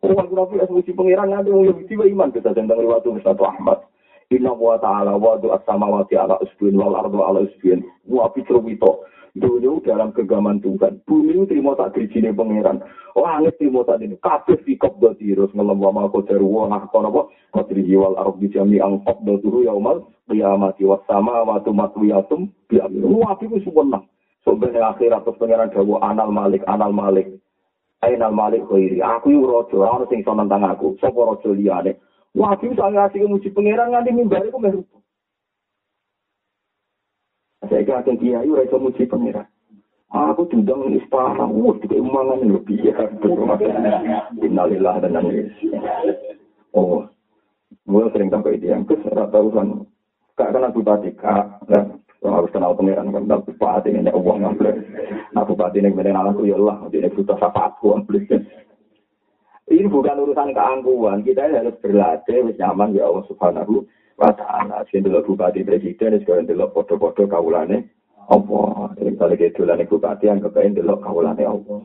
Orang Nabi as muji pangeran nganti wong Yahudi iman kita tentang riwayat Ustaz Ahmad. Inna wa ta'ala wa du'at samawati ala usbin wal ardu ala usbin. Wa fitrwito. Dunia dalam kegaman Tuhan. Bumi terima tak dirijine pangeran. Langit terima tak ini. Kabeh fikop do tirus. Ngelam wa ma kodaru wa ngakon apa. Kodrihi wal ardu jami ang do turu yaumal. Qiyamati wa sama wa tumatwiyatum. Biamin. Wa fiku suwenang. Sebenarnya akhirat terus pangeran dawa anal malik, anal malik. Ainal malik khairi. Aku yu rojo. Orang sing iso aku. Sopo rojo liyane. Wajib saya ngasih muji pangeran nganti mimbar iku meh rupa. Saya kira akan kiai ora iso muji pangeran. Aku diundang ning istana, wah dikai mangan lebih ya. Innalillah dan nangis. Oh, mulai sering sampai itu yang kes urusan kak kan aku tadi kak dan harus kenal pangeran kan tapi bupati ini uang ngambil nah bupati ini kemudian anakku ya Allah ini butuh apa aku ambil ini bukan urusan keangkuhan. Kita harus berlatih, nyaman ya Allah Subhanahu wa taala. Sing delok bupati presiden sekarang delok foto-foto kawulane apa? Ini kali gedulane bupati yang kepengen delok kawulane apa?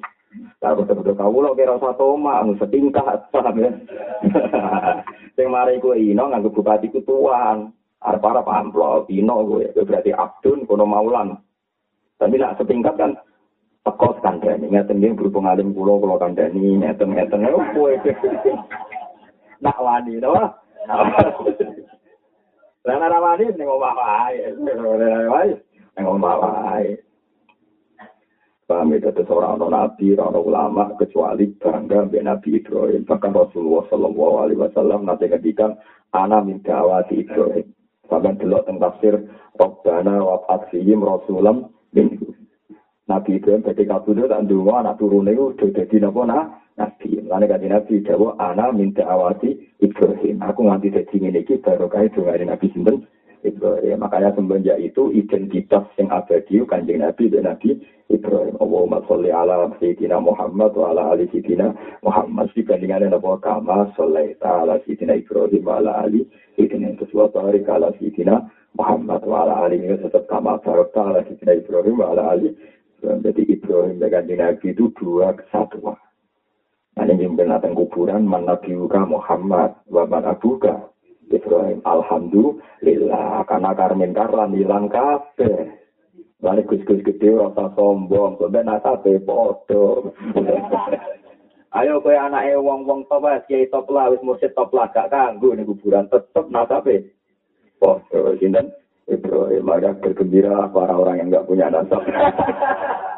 Aku foto kawula kira satu mak anu setingkat paham ya. Sing mari ku ino nganggo bupati ku tuan. Arep-arep amplop ino gue berarti abdun kono maulan. Tapi nak setingkat kan teko kandhani ngeten nggih berhubung alim kula kula kandhani ngeten ngeten oh kowe nak wani to lah nek wani ning omah wae ning omah wae Paham itu seorang non nabi, orang ulama kecuali bangga ben Nabi Ibrahim. Bahkan Rasulullah Shallallahu Alaihi Wasallam nanti ngedikan anak minta awati Ibrahim. Sampai dulu tentang tafsir Robbana wa Fatsihim Rasulam minhu. Nabi Ibrahim jadi kabudut tak dungo anak turun itu udah jadi nah Nabi. Lalu kan Nabi Dawa anak minta awati Ibrahim. Aku nganti jadi ini kita baru kaya dengan Nabi Sinten Ibrahim. Makanya semenjak itu identitas yang abadi kanjeng Nabi dan Nabi Ibrahim. Allahumma sholli ala Sayyidina Muhammad wa ala ali Sayyidina Muhammad. Dibandingkan Nabi Kama sholli ala Sayyidina Ibrahim wa ala ali Sayyidina Sesuatu hari ala Sayyidina Muhammad wa ala ali tetap kama barokta ala Sayyidina Ibrahim wa ala ali jadi Ibrahim dengan Nabi itu dua kesatuan. Ini binatang kuburan, man Nabi Muhammad, wa man abuka. Ibrahim, Alhamdulillah, karena karmin karlan hilang kafe. Lalu gus-gus gede rasa sombong, sebenarnya nasabe podo. Ayo kowe anake wong-wong top wis kiai top lah wis mursyid top lah gak kanggo ning kuburan tetep nasabe. Podo sinten? Ibrahim maka bergembira para orang yang nggak punya nasab.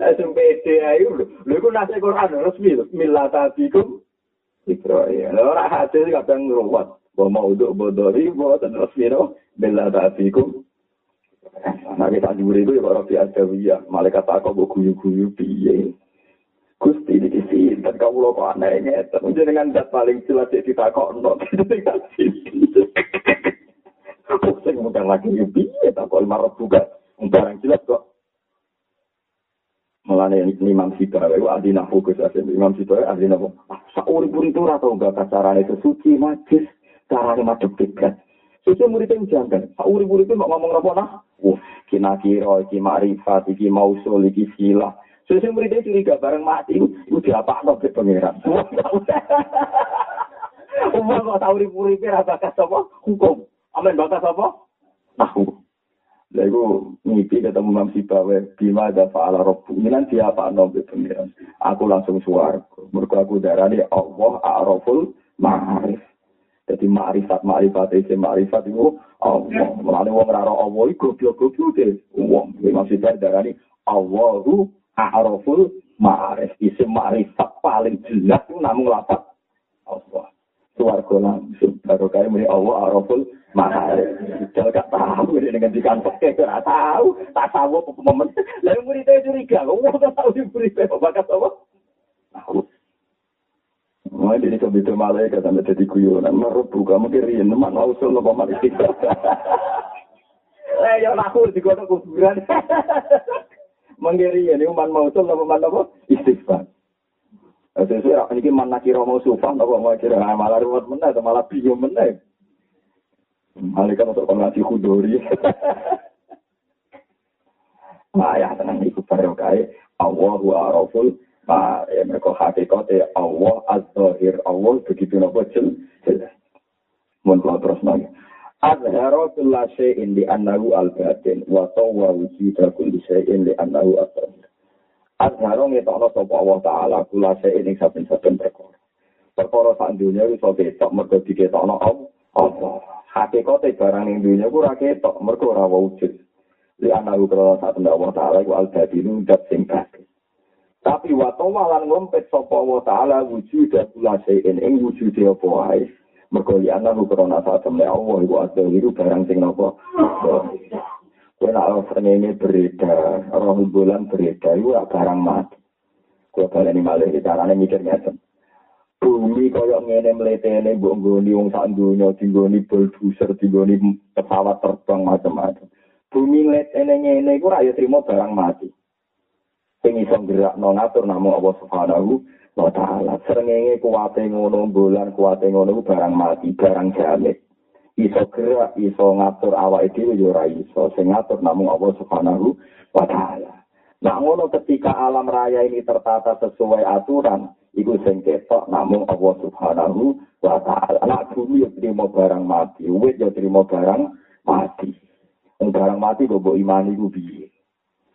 Langsung pede ayo lho. Lho iku nase Quran resmi lho. Millatabikum Ibrahim. Lho ora hadis kadang ngruwat. Wa maudhu bodori wa resmi no. Millatabikum Nah kita juri itu ya para biadawiyah. Malaikat takut guyu-guyu piye. Gusti ini sih, dan kamu lo kok anehnya, tapi dengan dat paling jelas kita kok no, dengan sini. Pusing bukan lagi ya tak kok marah juga, barang jelas kok. Mulanya Imam itu ahli nahu ke saya, Imam Sita ahli nahu. Sauri-puri itu atau enggak caranya itu suci, majis, caranya madep dekat. Suci muridnya jangan, sauri-puri itu ngomong apa nah? Wah, kina kira, iki ma'rifat, iki mausul, iki. Terus yang muridnya curiga bareng mati, itu diapa no ke pangeran. Umar kok tahu ribu-ribu bakas apa? Hukum. Amin bakas apa? Nahu. Lah iku ngipi ketemu Imam Sibawe bima ada fa'ala rabbu. Ini nanti apa no ke pangeran. Aku langsung suar. Mergo aku darani Allah a'raful ma'arif. Jadi ma'rifat ma'rifat itu ma'rifat itu Allah. Mulane wong ora Allah iku goblok-goblok deh. Wong Imam Sibawe darani Allahu A'raful ma'arif. Isim ma'rifat paling jelas itu lapat Allah. Suarga langsung. Baru kaya Allah A'raful ma'arif. Jangan gak tahu ini dengan dikantok. Gak tahu. Tak tahu apa momen. Lalu muridnya curiga. Allah gak tahu di muridnya. Apa? Tahu. Wah, ini kok itu malaikat sampai jadi guyonan. Merubu kamu kiri. Teman mau usul apa malaikat. Eh, ya aku digodok kuburan. menggiri ini umat mausul apa umat apa istighfar sesuai ini mana kira mau sufah apa mau kira malah ruwet mana malah bingung mana malaikat untuk pengasih kudori ayah tenang itu barokai Allah wa araful ma ya mereka hakikat Allah az-zahir Allah begitu nopo jelas mun kula terus nanya azhara kulla syai'in li annahu al-batin wa tawwa wujuda kulli syai'in li annahu al-zahir. Azhara ngetokno sapa Allah taala kulla syai'in ing saben-saben perkara. Perkara sak dunya iso ketok mergo diketokno Allah hakikate barang ning dunya ku ora ketok mergo ora wujud. Li anahu krono sak tenda Allah taala ku al-badinu dat sing batin tapi watawa lan ngompet sapa Allah taala wujud kula sein ing wujud apa wae. Mergo li anahu krono sak Allah iku ada iku barang sing napa? Kue nak ini berita, roh bulan berita, itu barang mati. Kue balik ini malah, caranya mikir ngeten. Bumi kaya ngene mletene mbok nggoni wong sak donya dinggoni bulldozer dinggoni pesawat terbang macam-macam. Bumi mletene ngene iku ora ya trimo barang mati. Sing iso gerakno ngatur namung Allah Subhanahu wa taala. Srengenge kuwate ngono bulan kuwate ngono barang mati barang jamet iso gerak iso ngatur awake dhewe ya ora iso. Sing ngatur namung Allah Subhanahu wa taala Nah, ngono ketika alam raya ini tertata sesuai aturan, iku sing ketok namung Allah Subhanahu wa taala. Nak bumi yo trimo barang mati, wit yo trimo barang mati. Wong barang mati kok mbok imani ku piye?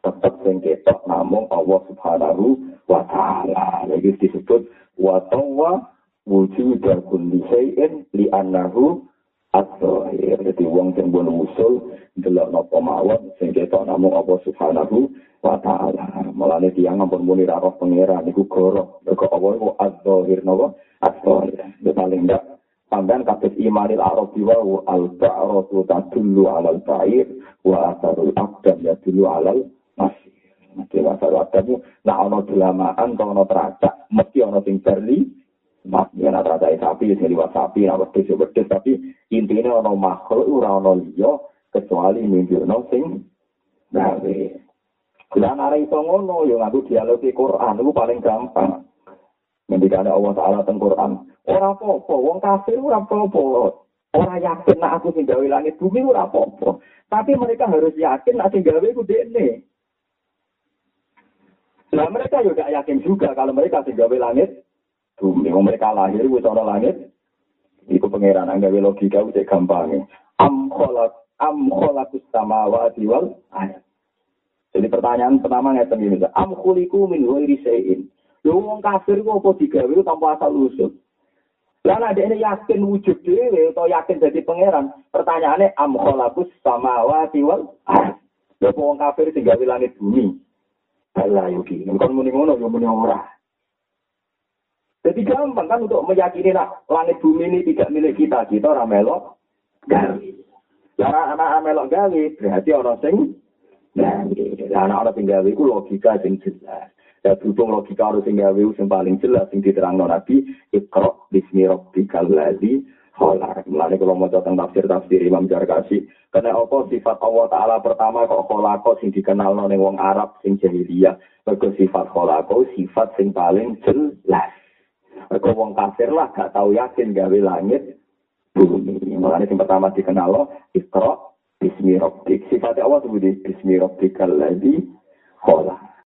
Tetep sing ketok namung Allah Subhanahu wa taala. Iki disebut wa tawwa wujud kulli syai'in li annahu at-tahir. Jadi wong sing bon usul delok napa mawon sing ketok namung Allah Subhanahu wa ta'ala. Mulane tiyang ampun muni ra roh pangeran niku goro. Mergo apa iku az-zahir napa? Az-zahir. Ya paling ndak sampean kados imanil arabi wa al-ba'ratu tadullu 'alal ba'ir wa asarul aqdam yadullu 'alal masih. Nanti asarul aqdam nak ana delamaan to ana teracak mesti ana sing berli Mas, ya nak teracak sapi, sing liwat sapi, nak wedhus ya wedhus, tapi intinya ana makhluk ora ana liya kecuali nunjukno sing gawe. Lah nare iso ngono yo ngaku dialog di Quran itu paling gampang. Ngendikane Allah Taala teng Quran, ora apa-apa, wong kafir ora apa-apa. Ora yakin nek aku sing gawe langit bumi ora apa-apa. Tapi mereka harus yakin nek sing gawe iku dekne. Nah mereka juga yakin juga kalau mereka sing gawe langit bumi. Mereka lahir wis ana langit. Iku pangeran gawe logika wis gampang. Am khalaq am khalaqus samawati wal ardh. Jadi pertanyaan pertama ngeten ini, am khuliku min ghairi syai'in. Lho wong kafir kok apa digawe tanpa asal usul. Lah nek ini yakin wujud dhewe atau yakin jadi pangeran, pertanyaannya am khalaqus samawati wal ardh. Lho wong kafir sing gawe langit bumi. Ala yuki, kan muni ngono yo muni ora. Jadi gampang kan untuk meyakini nak langit bumi ini tidak milik kita, kita ora melok gawe. Lah anak melok gawe berarti orang sing Nah, anak-anak tinggal itu logika yang jelas. Ya berhubung logika harus tinggal itu yang paling jelas yang diterang Nabi, ikro bismi rabbikal ladzi khalaq. Mulane kalau mau tentang tafsir-tafsir Imam Jarkasi, karena apa sifat Allah taala pertama kok khalaqo sing dikenal ning wong Arab sing jahiliyah. Mergo sifat khalaqo sifat sing paling jelas. Mergo wong kafir lah gak tahu yakin gawe langit bumi. Mulane sing pertama dikenal ikro Bismi Rabbik. Sifatnya Allah sebut Bismi Rabbikal ladzi khalaq.